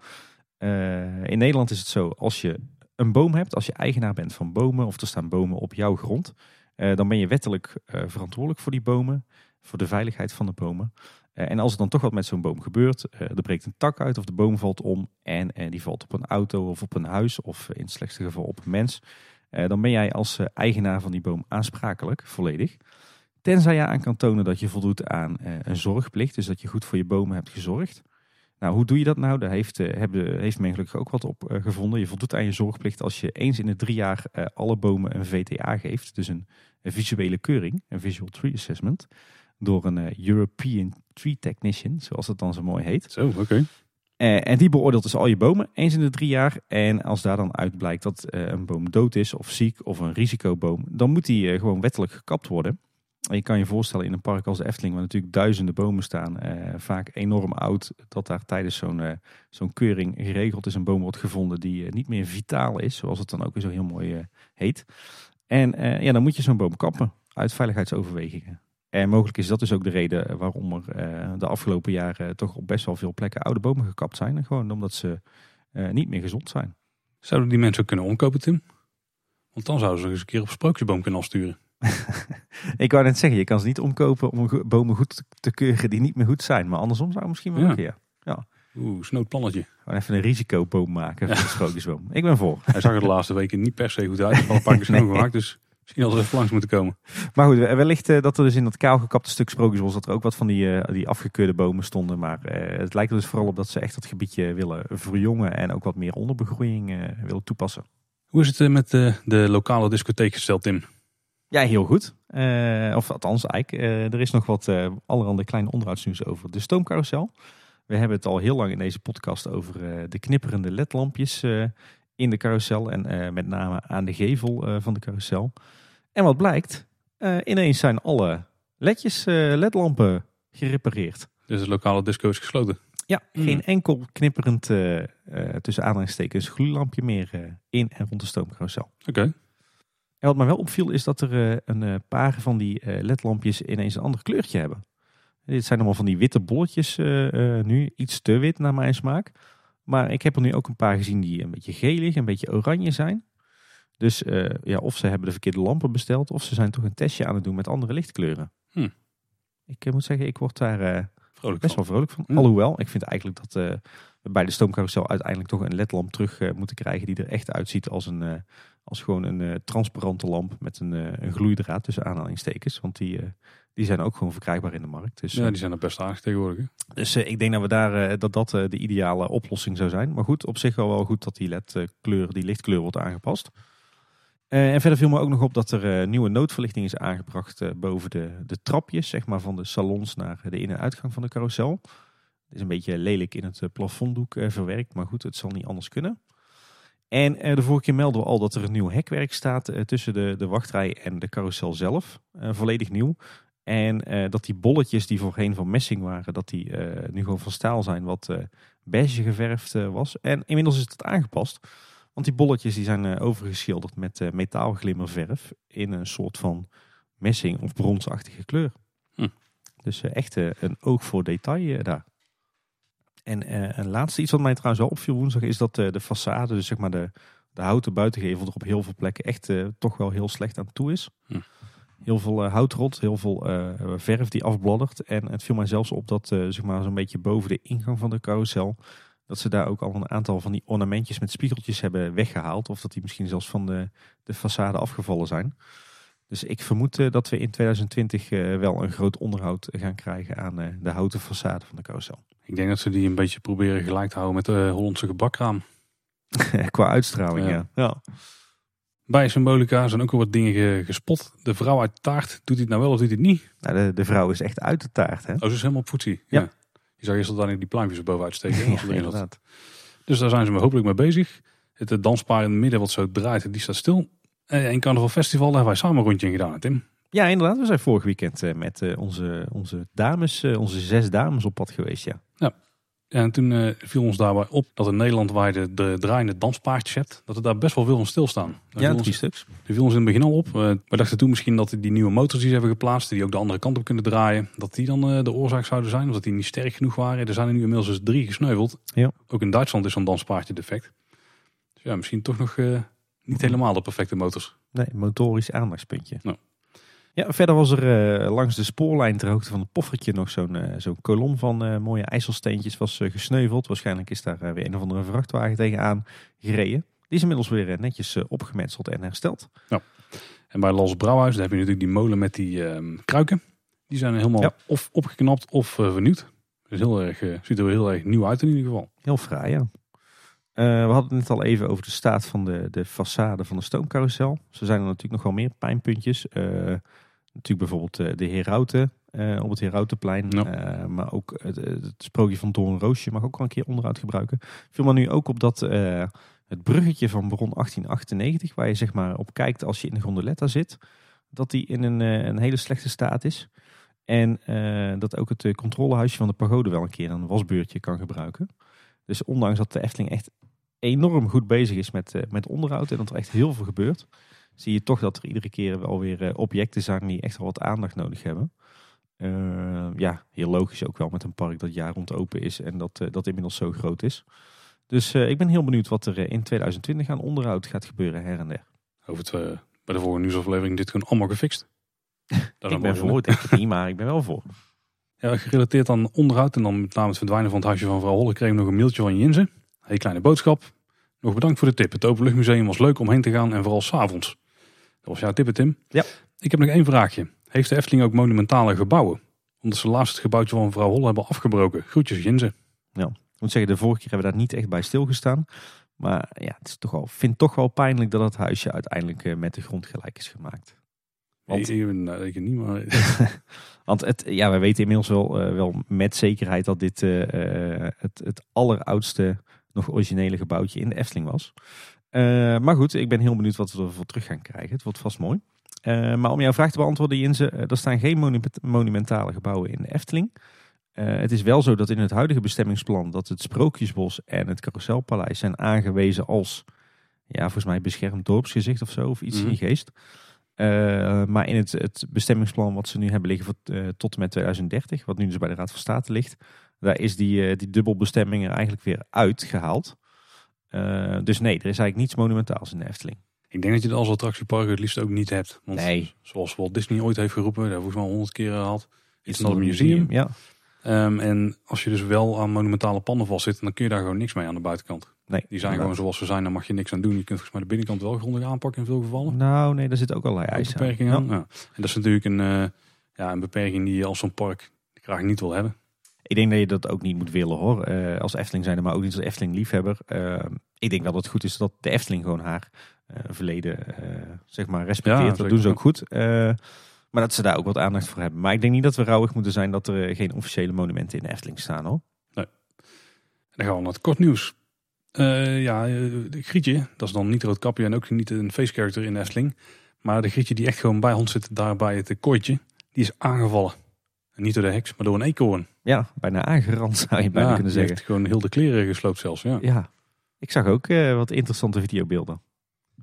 In Nederland is het zo, als je een boom hebt, als je eigenaar bent van bomen of er staan bomen op jouw grond, dan ben je wettelijk verantwoordelijk voor die bomen, voor de veiligheid van de bomen. Eh, en als er dan toch wat met zo'n boom gebeurt, eh, er breekt een tak uit of de boom valt om en eh, die valt op een auto of op een huis of in het slechtste geval op een mens, dan ben jij als eigenaar van die boom aansprakelijk, volledig. Tenzij je aan kan tonen dat je voldoet aan een zorgplicht, dus dat je goed voor je bomen hebt gezorgd. Nou, hoe doe je dat nou? Daar heeft, heeft men gelukkig ook wat op gevonden. Je voldoet aan je zorgplicht als je eens in de drie jaar alle bomen een VTA geeft. Dus een visuele keuring, een Visual Tree Assessment. Door een eh, European Tree Technician, zoals het dan zo mooi heet. Zo, oké. Eh, en die beoordeelt dus al je bomen eens in de drie jaar. En als daar dan uit blijkt dat eh, een boom dood is of ziek of een risicoboom, dan moet die gewoon wettelijk gekapt worden. En je kan je voorstellen in een park als de Efteling, waar natuurlijk duizenden bomen staan, vaak enorm oud, dat daar tijdens zo'n zo'n keuring geregeld is een boom wordt gevonden die niet meer vitaal is, zoals het dan ook weer zo heel mooi heet. En ja, dan moet je zo'n boom kappen uit veiligheidsoverwegingen. En mogelijk is dat dus ook de reden waarom er eh, de afgelopen jaren toch op best wel veel plekken oude bomen gekapt zijn. En gewoon omdat ze eh, niet meer gezond zijn. Zouden die mensen ook kunnen omkopen, Tim? Want dan zouden ze eens een keer op sprookjesboom kunnen afsturen. [LAUGHS] Ik wou net zeggen, je kan ze niet omkopen om bomen goed te keuren die niet meer goed zijn. Maar andersom zou het misschien wel Ja. ja. Oeh, snoot plannetje. Gewoon even een risicoboom maken voor de sprookjesboom. Ik ben voor. Hij zag er de laatste weken niet per se goed uit. Al een [LAUGHS] paar keer schoongemaakt, dus misschien hadden ze even langs moeten komen. Maar goed, wellicht eh, dat er dus in dat kaalgekapte stuk sprookjesbos... dat er ook wat van die, eh, die afgekeurde bomen stonden. Maar eh, het lijkt er dus vooral op dat ze echt dat gebiedje willen verjongen... en ook wat meer onderbegroeiing willen toepassen. Hoe is het met de, de lokale discotheek gesteld, Tim? Ja, heel goed. Of althans, eigenlijk, eh, er is nog wat allerhande kleine onderhoudsnieuws over de stoomcarousel. We hebben het al heel lang in deze podcast over de knipperende ledlampjes in de carousel. En met name aan de gevel van de carousel. En wat blijkt, eh, ineens zijn alle ledjes, eh, ledlampen gerepareerd. Dus de lokale disco is gesloten. Ja, Hmm. geen enkel knipperend eh, eh, tussen aanhalingstekens gloeilampje meer in en rond de stoomcarousel. Oké. En wat mij wel opviel is dat er eh, een eh, paar van die eh, ledlampjes ineens een ander kleurtje hebben. Dit zijn allemaal van die witte bolletjes eh, eh, nu, iets te wit naar mijn smaak. Maar ik heb er nu ook een paar gezien die een beetje gelig, een beetje oranje zijn. Dus eh, ja, of ze hebben de verkeerde lampen besteld, of ze zijn toch een testje aan het doen met andere lichtkleuren. Hm. Ik eh, moet zeggen, ik word daar eh, Vrolijk best van. wel vrolijk van. Alhoewel, ik vind eigenlijk dat we bij de stoomcarousel uiteindelijk toch een ledlamp terug moeten krijgen die er echt uitziet als, een, als gewoon een transparante lamp met een, een gloeidraad tussen aanhalingstekens. Want die, die zijn ook gewoon verkrijgbaar in de markt. Dus, Ja, die zijn er best aardig tegenwoordig. hè? dus ik denk dat we daar, dat, dat de ideale oplossing zou zijn. Maar goed, op zich wel wel goed dat die LED-kleur, die lichtkleur wordt aangepast. Eh, en verder viel me ook nog op dat er eh, nieuwe noodverlichting is aangebracht eh, boven de, de trapjes, zeg maar van de salons naar de in- en uitgang van de carousel. Het is een beetje lelijk in het plafonddoek verwerkt, maar goed, het zal niet anders kunnen. En de vorige keer melden we al dat er een nieuw hekwerk staat tussen de, de wachtrij en de carousel zelf. Volledig nieuw. En dat die bolletjes die voorheen van messing waren, dat die nu gewoon van staal zijn, wat beige geverfd was. En inmiddels is het aangepast. Want die bolletjes die zijn eh, overgeschilderd met eh, metaalglimmerverf in een soort van messing of bronsachtige kleur. Hm. Dus eh, echt een oog voor detail daar. En een laatste iets wat mij trouwens wel opviel woensdag is dat de façade, dus zeg maar de, de houten buitengevel er op heel veel plekken echt toch wel heel slecht aan toe is. Hm. Heel veel eh, houtrot, heel veel verf die afbladdert. En het viel mij zelfs op dat zeg maar zo'n beetje boven de ingang van de carousel, dat ze daar ook al een aantal van die ornamentjes met spiegeltjes hebben weggehaald. Of dat die misschien zelfs van de, de façade afgevallen zijn. Dus ik vermoed eh, dat we in 2020 eh, wel een groot onderhoud gaan krijgen aan eh, de houten façade van de carousel. Ik denk dat ze die een beetje proberen gelijk te houden met de Hollandse gebakraam. [LAUGHS] Qua uitstraling, Ja. ja. ja. Bij Symbolica zijn ook al wat dingen ge- gespot. De vrouw uit de taart, doet hij het nou wel of doet hij het niet? Nou, de, de vrouw is echt uit de taart, hè? Oh, ze is helemaal op voetzie. Ja. Ja. Je zag eerst dat die pluimpjes bovenuit steken. [LAUGHS] Ja, inderdaad. Dus daar zijn ze hopelijk mee bezig. Het eh, danspaar in het midden wat zo draait, die staat stil. En in Carnaval Festival daar hebben wij samen een rondje in gedaan, Tim. Ja, inderdaad. We zijn vorig weekend eh, met eh, onze, onze dames, eh, onze zes dames op pad geweest, ja. En toen eh, viel ons daarbij op dat in Nederland waar je de, de draaiende danspaardjes hebt, dat er daar best wel veel van stilstaan. Dat Ja, ons- drie stuks. Die viel ons in het begin al op. Eh, we dachten toen misschien dat die nieuwe motors die ze hebben geplaatst, die ook de andere kant op kunnen draaien, dat die dan eh, de oorzaak zouden zijn. Of dat die niet sterk genoeg waren. Er zijn er nu inmiddels dus drie gesneuveld. Ja. Ook in Duitsland is zo'n danspaardje defect. Dus ja, misschien toch nog eh, niet helemaal de perfecte motors. Nee, motorisch aandachtspuntje. Ja. Ja, verder was er eh, langs de spoorlijn ter hoogte van het poffertje nog zo'n eh, zo'n kolom van eh, mooie ijsselsteentjes was gesneuveld. Waarschijnlijk is daar weer een of andere vrachtwagen tegenaan gereden. Die is inmiddels weer netjes opgemetseld en hersteld. En bij Las Brouwhuis, daar heb je natuurlijk die molen met die ehm, kruiken. Die zijn helemaal Ja. of opgeknapt of vernieuwd. Dus heel erg, ziet er heel erg nieuw uit in ieder geval. Heel fraai, ja. We hadden het net al even over de staat van de, de façade van de stoomcarousel. Zo zijn er natuurlijk nog wel meer pijnpuntjes. Natuurlijk bijvoorbeeld eh, de Herauten eh, op het Herautenplein. Eh, maar ook het, het sprookje van Doornroosje mag ook wel een keer onderhoud gebruiken. Viel me nu ook op dat het bruggetje van Bron 1898, waar je zeg maar op kijkt als je in de gondoletta zit, dat die in een, een hele slechte staat is. En dat ook het eh, controlehuisje van de pagode wel een keer een wasbeurtje kan gebruiken. Dus ondanks dat de Efteling echt enorm goed bezig is met, met onderhoud en dat er echt heel veel gebeurt, zie je toch dat er iedere keer wel weer eh, objecten zijn die echt wel wat aandacht nodig hebben. Eh, ja, heel logisch ook wel met een park dat jaar rond open is en dat, eh, dat inmiddels zo groot is. Dus eh, ik ben heel benieuwd wat er in 2020 aan onderhoud gaat gebeuren her en der. Over het, bij de volgende nieuwsaflevering dit gewoon allemaal gefixt. [LAUGHS] Ik ben voor, denk ik niet, maar ik ben wel voor. [LAUGHS] Ja, gerelateerd aan onderhoud en dan met name het verdwijnen van het huisje van vrouw Holle kregen we nog een mailtje van Jinze. Hey, kleine boodschap. Nog bedankt voor de tip. Het Openluchtmuseum was leuk om heen te gaan en vooral s'avonds. Dat was jouw tip, Tim. Ja. Ik heb nog één vraagje. Heeft de Efteling ook monumentale gebouwen? Omdat ze laatst het gebouwtje van mevrouw Holle hebben afgebroken. Groetjes, Jinze. Ik moet zeggen, de vorige keer hebben we daar niet echt bij stilgestaan. Maar ja, het is toch wel, vind toch wel pijnlijk dat het huisje uiteindelijk eh, met de grond gelijk is gemaakt. Want- Ik, nou, ik niet, maar... [LAUGHS] Want het, ja, we weten inmiddels wel, eh, wel met zekerheid dat dit eh, het, het alleroudste, nog originele gebouwtje in de Efteling was. Eh, maar goed, ik ben heel benieuwd wat we ervoor terug gaan krijgen. Het wordt vast mooi. Eh, maar om jouw vraag te beantwoorden, Jinze, eh, er staan geen monu- monumentale gebouwen in de Efteling. Het is wel zo dat in het huidige bestemmingsplan dat het Sprookjesbos en het Carouselpaleis zijn aangewezen als, ja, volgens mij beschermd dorpsgezicht of zo, of iets Mhm. in die geest. Maar in het, het bestemmingsplan wat ze nu hebben liggen voor, tot en met 2030, wat nu dus bij de Raad van State ligt, daar is die, die dubbelbestemming er eigenlijk weer uitgehaald. Eh, dus nee, er is eigenlijk niets monumentaals in de Efteling. Ik denk dat je het als attractiepark het liefst ook niet hebt. Want Nee. zoals Walt Disney ooit heeft geroepen, daar volgens mij honderd keer gehad. It's not a museum. Ja, Ehm, en als je dus wel aan monumentale panden vast zit, dan kun je daar gewoon niks mee aan de buitenkant. nee. Die zijn gewoon zoals ze zijn, daar mag je niks aan doen. Je kunt volgens mij de binnenkant wel grondig aanpakken in veel gevallen. Nou, nee, daar zit ook allerlei eisen aan. beperkingen aan. Ja. Ja. En dat is natuurlijk een, eh, ja, een beperking die je als zo'n park graag niet wil hebben. Ik denk dat je dat ook niet moet willen hoor. Eh, als Efteling zijn, maar ook niet als Efteling liefhebber. Eh, ik denk wel dat het goed is dat de Efteling gewoon haar eh, verleden zeg maar respecteert. Ja, dat zeker. doen ze ook goed. Maar dat ze daar ook wat aandacht voor hebben. Maar ik denk niet dat we rouwig moeten zijn dat er geen officiële monumenten in de Efteling staan hoor. Dan gaan we naar het kort nieuws. Ja, de Grietje, dat is dan niet Roodkapje en ook niet een face character in de Efteling. Maar de Grietje die echt gewoon bij ons zit, daar bij het kooitje, die is aangevallen. En niet door de heks, maar door een eekhoorn. Ja, bijna aangerand zou je bijna Ja, kunnen zeggen. heeft gewoon heel de kleren gesloopt zelfs. Ja. Ja, ik zag ook eh, wat interessante videobeelden.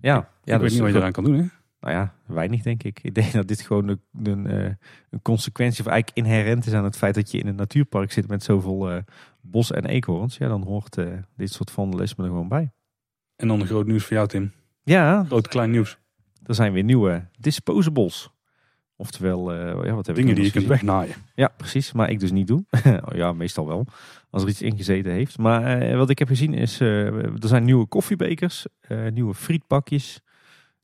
Ja, ja ik dat weet is niet wat je eraan kan doen. Hè? Nou ja, weinig denk ik. Ik denk dat dit gewoon een, een, eh, een consequentie of eigenlijk inherent is aan het feit dat je in een natuurpark zit met zoveel eh, bos en eekhoorns. Ja, dan hoort dit soort vandalisme er gewoon bij. En dan een groot nieuws voor jou, Tim. Ja, Groot klein nieuws. er zijn weer nieuwe disposables. Oftewel, eh, ja, wat heb ik Dingen die je kunt wegnaaien. Ja, precies. Maar ik dus niet doe. [LAUGHS] ja, meestal wel. Als er iets ingezeten heeft. Maar eh, wat ik heb gezien is, eh, er zijn nieuwe koffiebekers, nieuwe frietbakjes,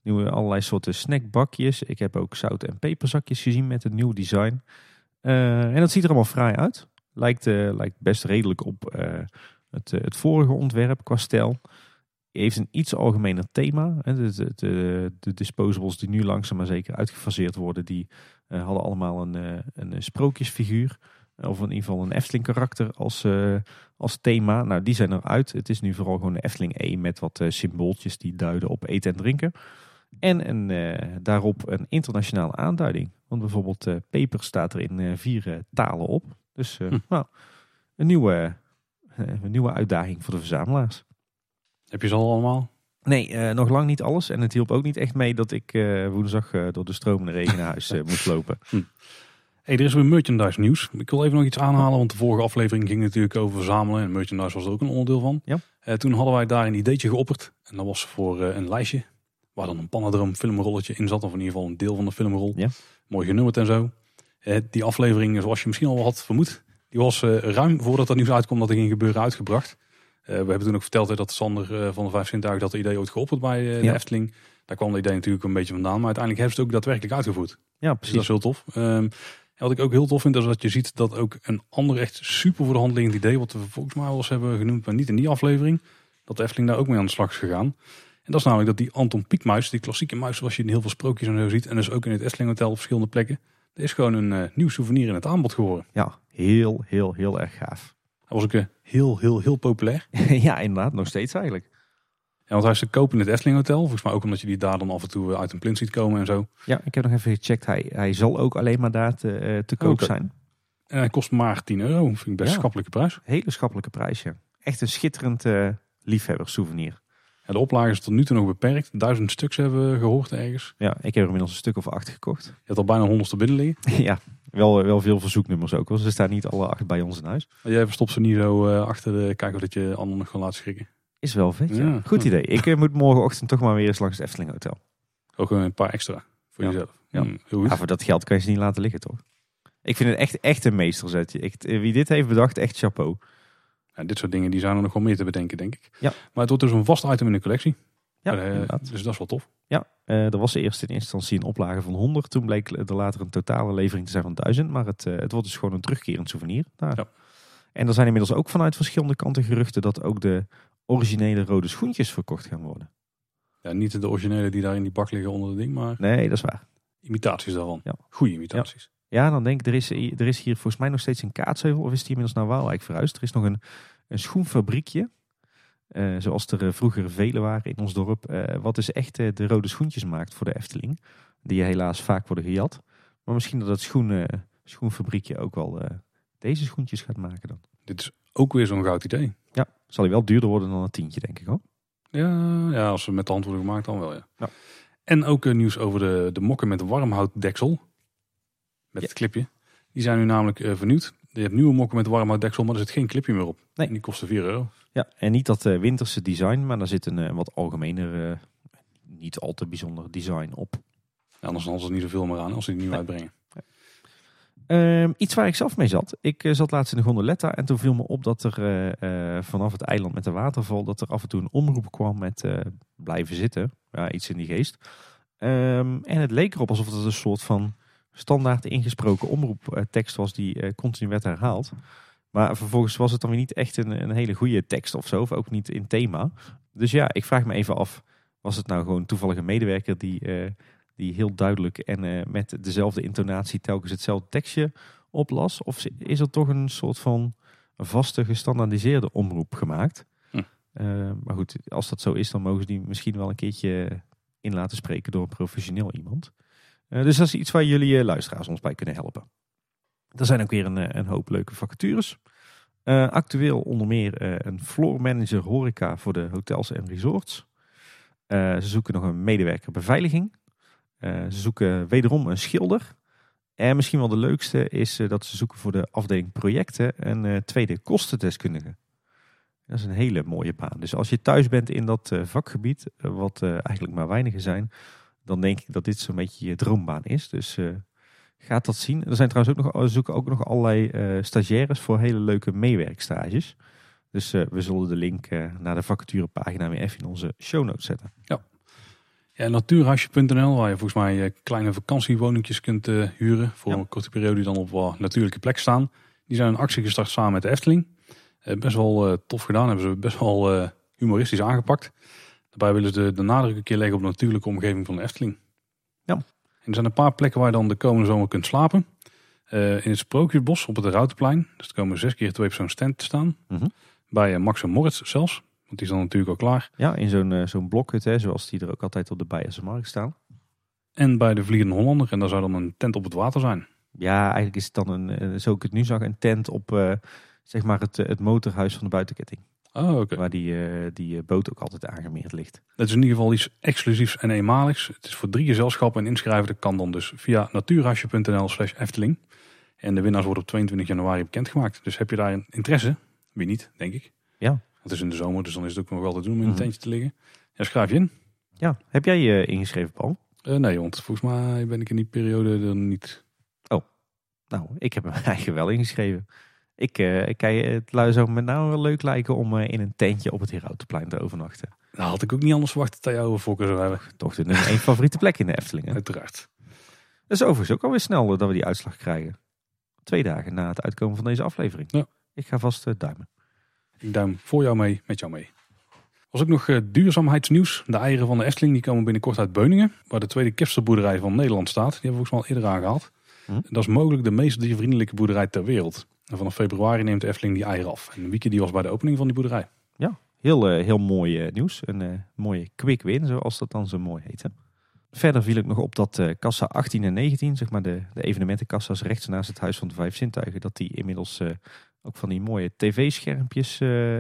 nieuwe allerlei soorten snackbakjes. Ik heb ook zout- en peperzakjes gezien met een nieuw design. En dat ziet er allemaal fraai uit. Lijkt, lijkt best redelijk op het, het vorige ontwerp qua stijl. Heeft een iets algemener thema. De, de, de, de disposables die nu langzaam maar zeker uitgefaseerd worden, die eh, hadden allemaal een, eh, een sprookjesfiguur. Of in ieder geval een Efteling karakter als, eh, als thema. Nou, die zijn eruit. Het is nu vooral gewoon de Efteling E met wat eh, symbooltjes die duiden op eten en drinken. En een, eh, daarop een internationale aanduiding. Want bijvoorbeeld eh, peper staat er in eh, vier eh, talen op. Dus eh, Hm. nou, een nieuwe, eh, een nieuwe uitdaging voor de verzamelaars. Heb je ze al allemaal? Nee, eh, nog lang niet alles. En het hielp ook niet echt mee dat ik eh, woensdag eh, door de stromende regen naar huis moest lopen. [LAUGHS] Hey, er is weer merchandise nieuws. Ik wil even nog iets aanhalen, want de vorige aflevering ging natuurlijk over verzamelen. En merchandise was er ook een onderdeel van. Ja. Toen hadden wij daar een ideetje geopperd. En dat was voor een lijstje waar dan een Panadroom filmrolletje in zat. Of in ieder geval een deel van de filmrol. Ja. Mooi genummerd en zo. Die aflevering, zoals je misschien al had vermoed, die was ruim voordat dat nieuws uitkwam dat er ging gebeuren uitgebracht. Eh, we hebben toen ook verteld hè, dat Sander eh, van de Vijf Zintuigen dat idee ooit geopperd bij eh, de Ja. Efteling. Daar kwam het idee natuurlijk een beetje vandaan. Maar uiteindelijk hebben ze het ook daadwerkelijk uitgevoerd. Ja, Dus dat is precies. heel tof. Ehm, en wat ik ook heel tof vind, is dat je ziet dat ook een ander echt super voor de hand liggend idee, wat we volgens mij wel eens hebben genoemd, maar niet in die aflevering, dat de Efteling daar ook mee aan de slag is gegaan. En dat is namelijk dat die Anton Pieckmuis, die klassieke muis zoals je in heel veel sprookjes en zo ziet, en dus ook in het Efteling Hotel op verschillende plekken, dat is gewoon een nieuw souvenir in het aanbod geworden. Ja, heel, heel, heel erg gaaf. Was ook eh, heel, heel, heel populair. [LAUGHS] ja, inderdaad. Nog steeds eigenlijk. Ja, want hij is te koop in het Efteling Hotel. Volgens mij ook omdat je die daar dan af en toe eh, uit een plint ziet komen en zo. Ja, ik heb nog even gecheckt. Hij, hij zal ook alleen maar daar te, eh, te koop zijn. En hij kost maar 10 euro. Vind ik best Ja. schappelijke prijs. Hele schappelijke prijs, ja. Echt een schitterend eh liefhebber souvenir. Ja, de oplage is tot nu toe nog beperkt. Duizend stuks hebben we gehoord ergens. Ja, ik heb er inmiddels een stuk of acht gekocht. Je hebt al bijna honderd te binnen liggen. [LAUGHS] ja, wel, wel veel verzoeknummers ook. hoor. Ze staan niet alle acht bij ons in huis. Maar jij verstopt ze niet zo eh, achter de kijken of dat je anderen nog kan laten schrikken. Is wel vet, ja. Ja. Goed idee. Ik eh, moet morgenochtend toch maar weer eens langs het Efteling Hotel. Ook gewoon een paar extra voor Ja. jezelf. Ja. Mm, heel goed. Ja, voor dat geld kan je ze niet laten liggen, toch? Ik vind het echt, echt een meesterzetje. Eh, wie dit heeft bedacht, echt chapeau. Ja, dit soort dingen die zijn er nog wel meer te bedenken, denk ik. Ja. Maar het wordt dus een vast item in de collectie. Ja, Eh, dus dat is wel tof. Ja, eh er was eerst in eerste instantie een oplage van 100. Toen bleek er later een totale levering te zijn van 1000. Maar het, eh, het wordt dus gewoon een terugkerend souvenir. Daar. Ja. En er zijn inmiddels ook vanuit verschillende kanten geruchten dat ook de originele rode schoentjes verkocht gaan worden. Ja, niet de originele die daar in die bak liggen onder het ding, maar Nee, dat is waar. imitaties daarvan. Ja. Goede imitaties. Ja, dan denk ik, er is, er is hier volgens mij nog steeds een kaatsheuvel. Of is die inmiddels naar Waalwijk verhuisd? Er is nog een, een schoenfabriekje. eh, zoals er eh, vroeger vele waren in ons dorp. eh, wat dus echt de rode schoentjes maakt voor de Efteling. Die helaas vaak worden gejat. Maar misschien dat het schoen, schoenfabriekje ook wel deze schoentjes gaat maken dan. Dit is ook weer zo'n goud idee. Ja, zal hij wel duurder worden dan een tientje denk ik hoor. Ja, ja, als ze met de hand worden gemaakt dan wel, ja. Ja. En ook nieuws over de, de mokken met warmhoutdeksel. Met het clipje. Die zijn nu namelijk eh, vernieuwd. Je hebt nieuwe mokken met warmhoutdeksel, maar er zit geen clipje meer op. Nee. En die kosten 4 euro. Ja, en niet dat eh, winterse design, maar daar zit een eh, wat algemener, niet al te bijzonder design op. Ja, anders hadden ze er niet zoveel meer aan als ze die nieuw Nee. uitbrengen. Ehm, iets waar ik zelf mee zat. Ik zat laatst in de gondoletta en toen viel me op dat er vanaf het eiland met de waterval... dat er af en toe een omroep kwam met blijven zitten. Ja, iets in die geest. Ehm, en het leek erop alsof het een soort van standaard ingesproken omroeptekst was die eh, continu werd herhaald. Maar vervolgens was het dan weer niet echt een, een hele goede tekst of zo, of ook niet in thema. Dus ja, ik vraag me even af, was het nou gewoon toevallig een medewerker die, eh, die heel duidelijk en eh, met dezelfde intonatie telkens hetzelfde tekstje oplas? Of is er toch een soort van vaste gestandaardiseerde omroep gemaakt? Hm. Eh, maar goed, als dat zo is, dan mogen ze die misschien wel een keertje in laten spreken door een professioneel iemand. Eh, dus dat is iets waar jullie eh, luisteraars ons bij kunnen helpen. Er zijn ook weer een, eh, een hoop leuke vacatures. Actueel onder meer een floor manager horeca voor de hotels en resorts. Ze zoeken nog een medewerker beveiliging. Ze zoeken wederom een schilder. En misschien wel de leukste is dat ze zoeken voor de afdeling projecten een tweede kostendeskundige. Dat is een hele mooie baan. Dus als je thuis bent in dat vakgebied, wat eigenlijk maar weinigen zijn, dan denk ik dat dit zo'n beetje je droombaan is. Dus eh, gaat dat zien. Er zijn trouwens ook nog, we zoeken ook nog allerlei eh, stagiaires voor hele leuke meewerkstages. Dus eh, we zullen de link naar de vacaturepagina weer even in onze show notes zetten. Ja, natuurhuisje.nl, waar je volgens mij kleine vakantiewoningjes kunt huren. Voor Ja. een korte periode die dan op wat natuurlijke plek staan. Die zijn een actie gestart samen met de Efteling. Best wel tof gedaan. Hebben ze best wel humoristisch aangepakt. Daarbij willen ze de, nadruk een keer leggen op de natuurlijke omgeving van de Efteling. Ja. En er zijn een paar plekken waar je dan de komende zomer kunt slapen. Eh, in het Sprookjesbos op het Routenplein. Dus er komen zes keer twee op zo'n stand te staan. Mhm. Bij eh, Max en Moritz zelfs. Want die is dan natuurlijk al klaar. Ja, in zo'n eh, zo'n blokhut, hè, zoals die er ook altijd op de Bijense Markt staan. En bij de Vliegende Hollander. En daar zou dan een tent op het water zijn. Ja, eigenlijk is het dan, een, zo ik het nu zag, een tent op zeg maar het, het motorhuis van de buitenketting. Oh, oké. Waar die, eh, die eh, boot ook altijd aangemeerd ligt. Het is in ieder geval iets exclusiefs en eenmaligs. Het is voor drie gezelschappen en inschrijven. Dat kan dan dus via natuurhuisje.nl slash Efteling. En de winnaars worden op 22 januari bekendgemaakt. Dus heb je daar een interesse? Wie niet, denk ik. Ja. Want het is in de zomer, dus dan is het ook nog wel te doen om in een Mhm. tentje te liggen. Ja, schrijf je in. Ja, heb jij je ingeschreven, Paul? Eh, nee, want volgens mij ben ik in die periode er niet. Nou, ik heb me [LAUGHS] eigenlijk wel ingeschreven. Ik, eh ik kan je het lui- zou me nou wel leuk lijken om eh, in een tentje op het Herautenplein te overnachten. Nou, had ik ook niet anders verwacht dat jij over voorkeur zou hebben. Toch de nummer één favoriete plek in de Efteling. hè? Uiteraard. Dat is overigens ook alweer snel eh, dat we die uitslag krijgen. Twee dagen na het uitkomen van deze aflevering. Ja. Ik ga vast eh, duimen. Ik duim voor jou mee, met jou mee. Was ook nog eh, duurzaamheidsnieuws. De eieren van de Efteling die komen binnenkort uit Beuningen. Waar de tweede kipsterboerderij van Nederland staat. Die hebben we volgens mij al eerder aangehaald. Hm. Dat is mogelijk de meest diervriendelijke boerderij ter wereld. En vanaf februari neemt de Efteling die eieren af. En Wieke die was bij de opening van die boerderij. Heel, eh, heel mooi eh, nieuws. Een eh, mooie quick win, zoals dat dan zo mooi heet. hè. Verder viel ik nog op dat kassa 18 en 19, zeg maar de, de evenementenkassa's rechts naast het Huis van de Vijf Zintuigen, dat die inmiddels ook van die mooie tv-schermpjes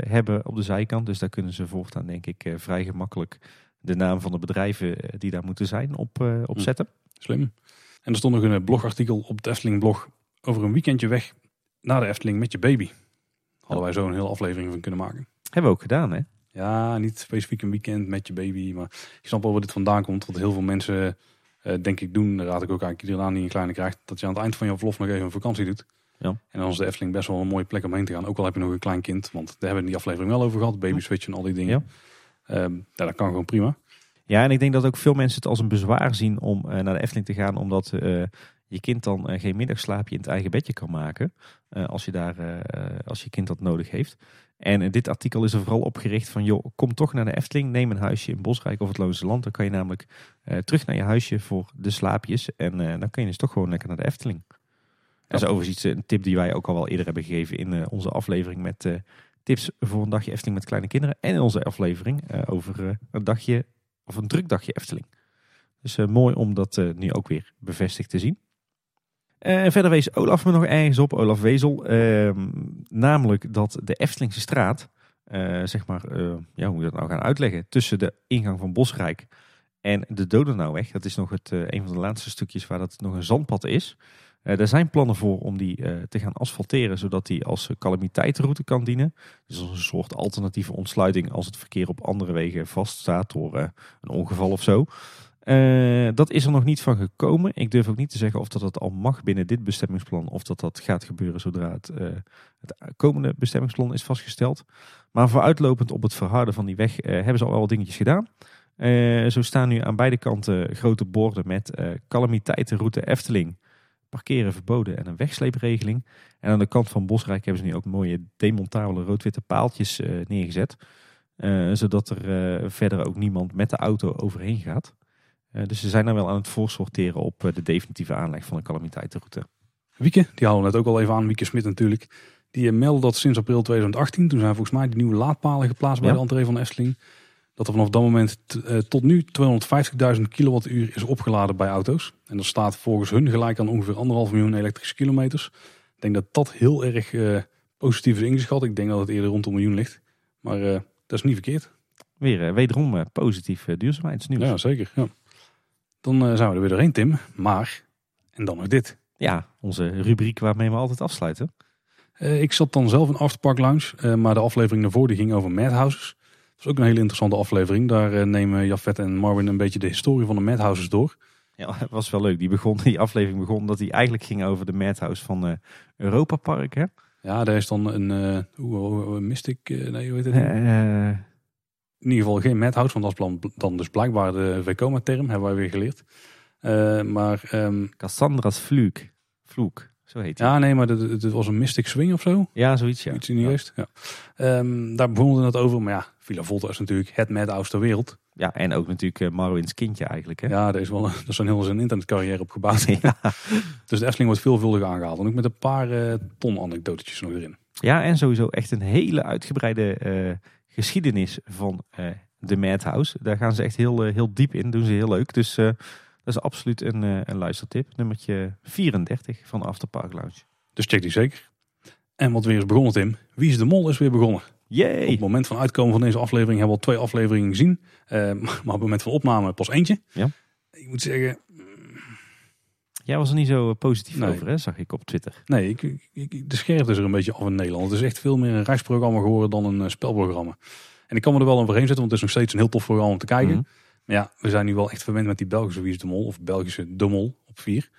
hebben op de zijkant. Dus daar kunnen ze voortaan denk ik vrij gemakkelijk de naam van de bedrijven die daar moeten zijn op, op Hm. zetten. Slim. En er stond nog een blogartikel op het Efteling blog over een weekendje weg naar de Efteling met je baby. Hadden wij zo een hele aflevering van kunnen maken. Hebben we ook gedaan hè? Ja, niet specifiek een weekend met je baby. Maar ik snap wel waar dit vandaan komt. Wat heel veel mensen eh, denk ik doen. Daar raad ik ook eigenlijk iedereen aan die een kleine krijgt. Dat je aan het eind van je verlof nog even een vakantie doet. Ja. En dan is de Efteling best wel een mooie plek om heen te gaan. Ook al heb je nog een klein kind. Want daar hebben we in die aflevering wel over gehad. Baby switch en al die dingen. Ehm, ja, dat kan gewoon prima. Ja, en ik denk dat ook veel mensen het als een bezwaar zien om eh, naar de Efteling te gaan, omdat eh, je kind dan eh, geen middagslaapje in het eigen bedje kan maken, eh, als, je daar, eh, als je kind dat nodig heeft. En dit artikel is er vooral op gericht van, joh, kom toch naar de Efteling, neem een huisje in Bosrijk of het Loonse Land. Dan kan je namelijk terug naar je huisje voor de slaapjes en dan kun je dus toch gewoon lekker naar de Efteling. Dat is overigens iets, een tip die wij ook al wel eerder hebben gegeven in onze aflevering met tips voor een dagje Efteling met kleine kinderen. En in onze aflevering over een dagje of een druk dagje Efteling. Dus mooi om dat nu ook weer bevestigd te zien. Eh, verder wees Olaf me nog ergens op, Olaf Wezel. ehm, namelijk dat de Eftelingse straat, eh, zeg maar, eh, ja, hoe moet je dat nou gaan uitleggen? Tussen de ingang van Bosrijk en de Dodenauweg. Dat is nog het, een van de laatste stukjes waar dat nog een zandpad is. Er zijn plannen voor om die te gaan asfalteren, zodat die als calamiteitenroute kan dienen. Dus als een soort alternatieve ontsluiting als het verkeer op andere wegen vaststaat door een ongeval of zo. Eh, dat is er nog niet van gekomen. Ik durf ook niet te zeggen of dat, dat al mag binnen dit bestemmingsplan of dat dat gaat gebeuren zodra het, eh, het komende bestemmingsplan is vastgesteld. Maar vooruitlopend op het verharden van die weg eh, hebben ze al wel dingetjes gedaan. Zo staan nu aan beide kanten grote borden met calamiteitenroute Efteling, parkeren verboden en een wegsleepregeling. En aan de kant van Bosrijk hebben ze nu ook mooie demontabele rood-witte paaltjes neergezet. Zodat er verder ook niemand met de auto overheen gaat. Eh, dus ze zijn dan wel aan het voorsorteren op eh, de definitieve aanleg van de calamiteitenroute. Wieke, die we net ook al even aan. Wieke Smit natuurlijk. Die eh, meldde dat sinds april 2018, toen zijn volgens mij die nieuwe laadpalen geplaatst bij de entree van de Efteling. Dat er vanaf dat moment tot nu 250.000 kilowattuur is opgeladen bij auto's. En dat staat volgens hun gelijk aan ongeveer anderhalf miljoen elektrische kilometers. Ik denk dat dat heel erg eh, positief is ingeschat. Ik denk dat het eerder rond een miljoen ligt. Maar dat is niet verkeerd. Weer eh, wederom positief duurzaamheidsnieuws. Ja, zeker. Ja. Dan eh, zijn we er weer doorheen, Tim. Maar, en dan nog dit. Ja, onze rubriek waarmee we altijd afsluiten. Eh, ik zat dan zelf in Afterpark Lounge, eh, maar de aflevering daarvoor die ging over madhouses. Dat is ook een hele interessante aflevering. Daar nemen Jafet en Marvin een beetje de historie van de madhouses door. Ja, het [LAUGHS] was wel leuk. Die, begon, die aflevering begon dat hij eigenlijk ging over de Madhouse van Europa Park. Hè? Ja, daar is dan een hoe, Mystic, nee, hoe heet het? Eh, in ieder geval geen madhouse, want dat is dan, dus blijkbaar de Vekoma-term, hebben wij weer geleerd. Eh, maar ehm, Cassandra's vloek. Vloek. Zo heet hij. Ja, nee, maar het was een Mystic Swing of zo. Ja, zoiets ja. Iets in die geest. Ja. Ehm, daar begonnen het over. Maar ja, Villa Volta is natuurlijk het Madhouse ter wereld. Ja, en ook natuurlijk uh, Marwin's kindje eigenlijk. Hè? Ja, daar is wel dat is een heel zijn internetcarrière op gebouwd. [LAUGHS] Ja. dus de Efteling wordt veelvuldig aangehaald. En ook met een paar uh, ton anekdotetjes nog erin. Ja, en sowieso echt een hele uitgebreide uh, geschiedenis van de Madhouse. Daar gaan ze echt heel, heel diep in. Doen ze heel leuk. Dus dat is absoluut een, een luistertip. Nummertje 34 van Afterpark Lounge. Dus check die zeker. En wat weer is begonnen, Tim. Wie is de Mol is weer begonnen. Yay. Op het moment van uitkomen van deze aflevering hebben we al twee afleveringen gezien. Uh, [LAUGHS] maar op het moment van opname pas eentje. Ja. Ik moet zeggen... Jij was er niet zo positief nee. over, hè? zag ik op Twitter. Nee, ik, ik, de scherpte is er een beetje af in Nederland. Het is echt veel meer een reisprogramma geworden dan een uh, spelprogramma. En ik kan me er wel overheen zetten, want het is nog steeds een heel tof programma om te kijken. Mhm. Maar ja, we zijn nu wel echt verwend met die Belgische Wie is de Mol. Of Belgische De Mol op vier.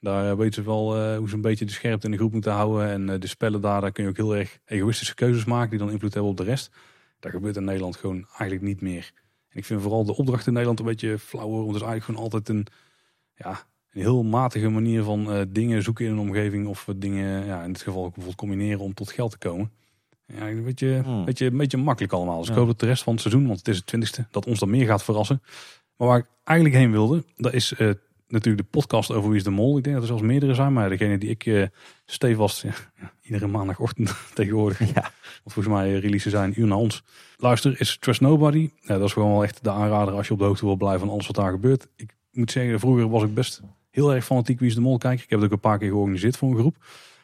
Daar eh, weten ze wel uh, hoe ze een beetje de scherpte in de groep moeten houden. En uh, de spellen daar, daar kun je ook heel erg egoïstische keuzes maken die dan invloed hebben op de rest. Dat gebeurt in Nederland gewoon eigenlijk niet meer. En ik vind vooral de opdracht in Nederland een beetje flauwer. Want het is eigenlijk gewoon altijd een, ja, een heel matige manier van dingen zoeken in een omgeving. Of dingen, ja, in dit geval bijvoorbeeld combineren om tot geld te komen. Ja, een beetje, hmm. beetje, een beetje makkelijk allemaal. Dus ja. ik hoop dat de rest van het seizoen, want het is het twintigste, dat ons dan meer gaat verrassen. Maar waar ik eigenlijk heen wilde, dat is natuurlijk de podcast over Wie is de Mol. Ik denk dat er zelfs meerdere zijn, maar degene die ik uh, stevast ja, [LAUGHS] iedere maandagochtend [LAUGHS] tegenwoordig. Ja. Want volgens mij releasen zijn een uur naar ons. Luister is Trust Nobody. Ja, dat is gewoon wel echt de aanrader als je op de hoogte wil blijven van alles wat daar gebeurt. Ik moet zeggen, vroeger was ik best heel erg fanatiek Wie is de Mol kijken. Ik heb het ook een paar keer georganiseerd voor een groep.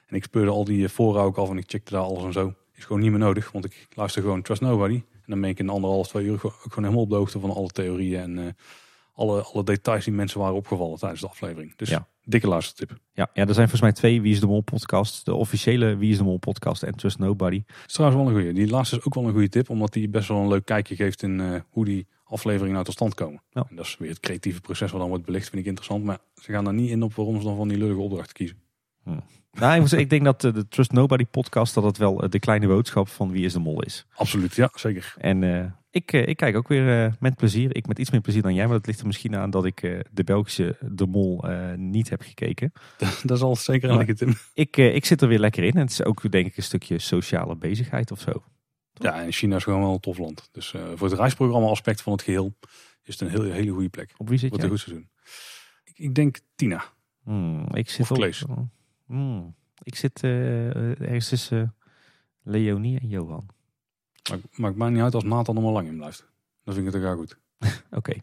En ik speurde al die fora ook af en ik checkte daar alles en zo. Is gewoon niet meer nodig, want ik luister gewoon Trust Nobody. En dan ben ik in anderhalf, twee uur ook gewoon helemaal op de hoogte van alle theorieën en... Uh, alle, alle details die mensen waren opgevallen tijdens de aflevering. Dus ja. dikke luistertip. Ja, ja, er zijn volgens mij twee Wie is de Mol podcasts. De officiële Wie is de Mol podcast en Trust Nobody. Dat is trouwens wel een goede. Die laatste is ook wel een goede tip. Omdat die best wel een leuk kijkje geeft in uh, hoe die afleveringen nou tot stand komen. Ja. En dat is weer het creatieve proces wat dan wordt belicht. Vind ik interessant. Maar ze gaan daar niet in op waarom ze dan van die lullige opdrachten kiezen. Nou, ik, ik denk dat de Trust Nobody podcast dat het wel de kleine boodschap van Wie is de Mol is. Absoluut, ja, zeker. En uh, ik, uh, ik kijk ook weer uh, met plezier. Ik met iets meer plezier dan jij, maar dat ligt er misschien aan dat ik de Belgische De Mol niet heb gekeken. [LAUGHS] dat zal zeker aan. Ik, ik zit er weer lekker in en het is ook denk ik een stukje sociale bezigheid of zo. Ja, en China is gewoon wel een tof land. Dus voor het reisprogramma aspect van het geheel is het een hele, hele goede plek. Op wie zit Wordt je? een goed seizoen. Ik, ik denk Tina. Hmm, ik zit of. Op, hmm, ik zit ergens tussen Leonie en Johan. Maakt, mij niet uit als Nathan nog maar lang in blijft. Dan vind ik het ook goed. [LAUGHS] Oké. Okay.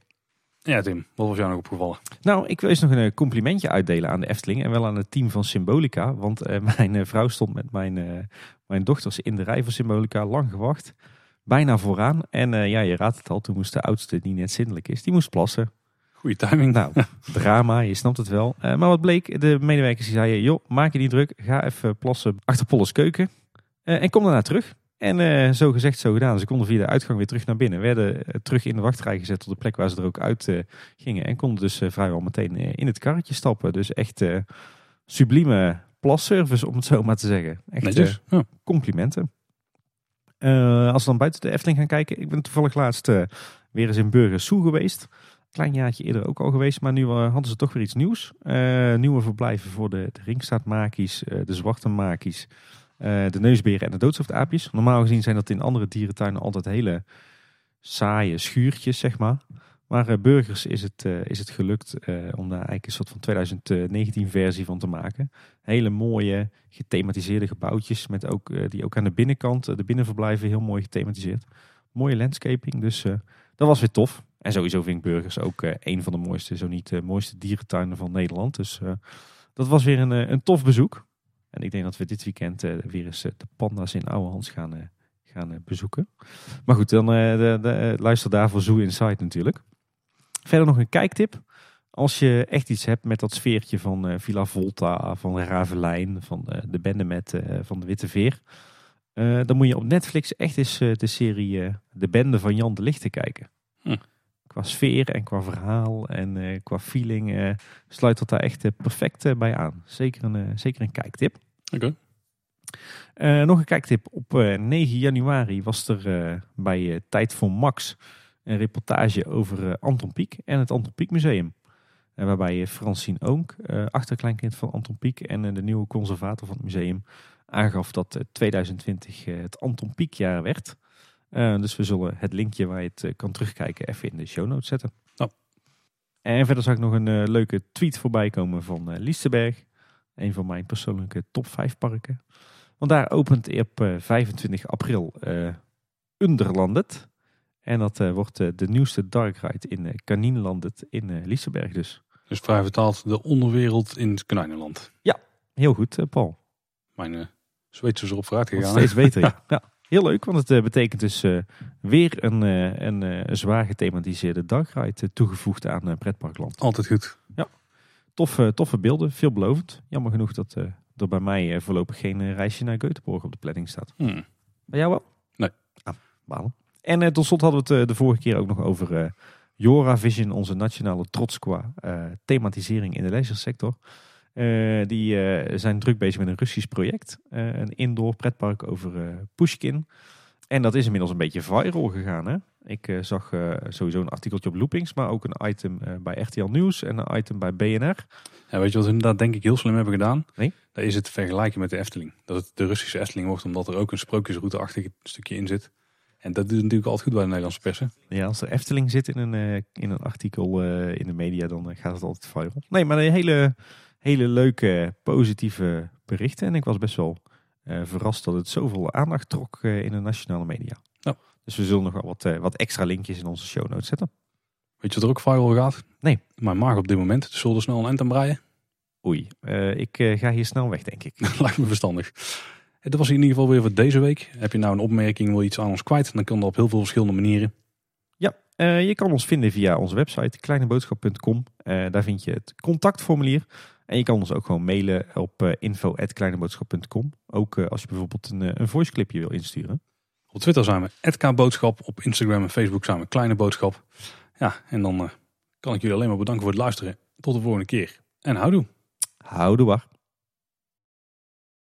Ja Tim, wat was jou nog opgevallen? Nou, ik wil eens nog een complimentje uitdelen aan de Efteling. En wel aan het team van Symbolica. Want uh, [LAUGHS] mijn uh, vrouw stond met mijn, uh, mijn dochters in de rij van Symbolica. Lang gewacht. Bijna vooraan. En ja, je raadt het al. Toen moest de oudste, die net zindelijk is, die moest plassen. Goeie timing. Nou, [LAUGHS] drama, je snapt het wel. maar wat bleek, de medewerkers die zeiden... joh, maak je niet druk. Ga even plassen achter Polles keuken. en kom daarna terug. En zo gezegd, zo gedaan. Ze konden via de uitgang weer terug naar binnen. Werden terug in de wachtrij gezet tot de plek waar ze er ook uit gingen. En konden dus vrijwel meteen in het karretje stappen. Dus echt sublieme plasservice, om het zo maar te zeggen. Echt Netjes, ja. complimenten. als we dan buiten de Efteling gaan kijken. Ik ben toevallig laatst weer eens in Burgersoe geweest. Klein jaartje eerder ook al geweest. Maar nu hadden ze toch weer iets nieuws. nieuwe verblijven voor de, de ringstaatmakies, de zwarte makies. De neusberen en de doodsoofdaapjes. Normaal gezien zijn dat in andere dierentuinen altijd hele saaie schuurtjes, zeg maar. Maar uh, burgers is het, uh, is het gelukt om daar eigenlijk een soort van 2019 versie van te maken. Hele mooie gethematiseerde gebouwtjes met ook, die ook aan de binnenkant, de binnenverblijven heel mooi gethematiseerd. Mooie landscaping, dus dat was weer tof. En sowieso vind ik burgers ook een van de mooiste, zo niet de mooiste dierentuinen van Nederland. Dus dat was weer een, een tof bezoek. En ik denk dat we dit weekend weer eens de panda's in Ouwehands gaan, gaan bezoeken. Maar goed, dan de, luister daarvoor Zoo Inside natuurlijk. Verder nog een kijktip. Als je echt iets hebt met dat sfeertje van Villa Volta, van Ravelijn, van de bende met van de Witte Veer. dan moet je op Netflix echt eens de serie De Bende van Jan de Lichte kijken. Hm. Qua sfeer en qua verhaal en qua feeling sluit dat daar echt perfect bij aan. Zeker een, zeker een kijktip. Oké. Okay. Nog een kijktip. Op uh, 9 januari was er bij Tijd voor Max een reportage over Anton Pieck en het Anton Pieck Museum. Eh, waarbij Francine Oonk, eh, achterkleinkind van Anton Pieck en eh, de nieuwe conservator van het museum, aangaf dat eh, 2020 eh, het Anton Pieck jaar werd. Eh, dus we zullen het linkje waar je het eh, kan terugkijken even in de show notes zetten. En verder zag ik nog een eh, leuke tweet voorbij komen van eh Liesteberg. Een van mijn persoonlijke top 5 parken. Want daar opent op eh, 25 april eh Underlandet. En dat eh, wordt eh, de nieuwste dark ride in uh, Kaninlandet in Liesteberg dus. Dus vrij vertaald de onderwereld in het Konijnenland. Heel goed, Paul. Mijn uh, Zweedse is erop vooruit gegaan. steeds beter. ja. [LAUGHS] ja. Heel leuk, want het betekent dus weer een, een, zwaar gethematiseerde dark ride toegevoegd aan Pretparkland. Altijd goed. Toffe, toffe beelden, veelbelovend. Jammer genoeg dat er bij mij voorlopig geen reisje naar Göteborg op de planning staat. Hmm. Bij jou wel? Nee. Ah, balen. En eh, tot slot hadden we het eh, de vorige keer ook nog over eh Jora Vision, onze nationale trots qua thematisering in de leisuresector. Eh, die zijn druk bezig met een Russisch project. een indoor pretpark over Pushkin. En dat is inmiddels een beetje viral gegaan. Hè? Ik zag sowieso een artikeltje op Loopings, maar ook een item bij RTL Nieuws en een item bij BNR. Ja, weet je wat we inderdaad denk ik heel slim hebben gedaan? Nee. Dat is het vergelijken met de Efteling. Dat het de Russische Efteling wordt, omdat er ook een sprookjesroute-achtig stukje in zit. En dat doet natuurlijk altijd goed bij de Nederlandse persen. Ja, als er Efteling zit in een, eh, in een artikel eh, in de media, dan eh, gaat het altijd viral. Nee, maar een hele, hele leuke, positieve berichten. En ik was best wel verrast dat het zoveel aandacht trok in de nationale media. Ja. Dus we zullen nog wel wat, wat extra linkjes in onze show notes zetten. Weet je wat er ook viral gaat? Nee. Mijn maag op dit moment. Dus zullen we snel een end aan breien? Oei, ik ga hier snel weg, denk ik. [LAUGHS] Lijkt me verstandig. En Dat was in ieder geval weer voor deze week. Heb je nou een opmerking, wil je iets aan ons kwijt? Dan kan dat op heel veel verschillende manieren. Ja, eh, je kan ons vinden via onze website kleineboodschap.com. Eh, daar vind je het contactformulier. En je kan ons ook gewoon mailen op uh, info.kleineboodschap.com. Ook als je bijvoorbeeld een, een voice clipje wil insturen. Op Twitter zijn we @kboodschap. Op Instagram en Facebook zijn we Kleine Boodschap. Ja, en dan kan ik jullie alleen maar bedanken voor het luisteren. Tot de volgende keer. En houdoe. Houdoe waar.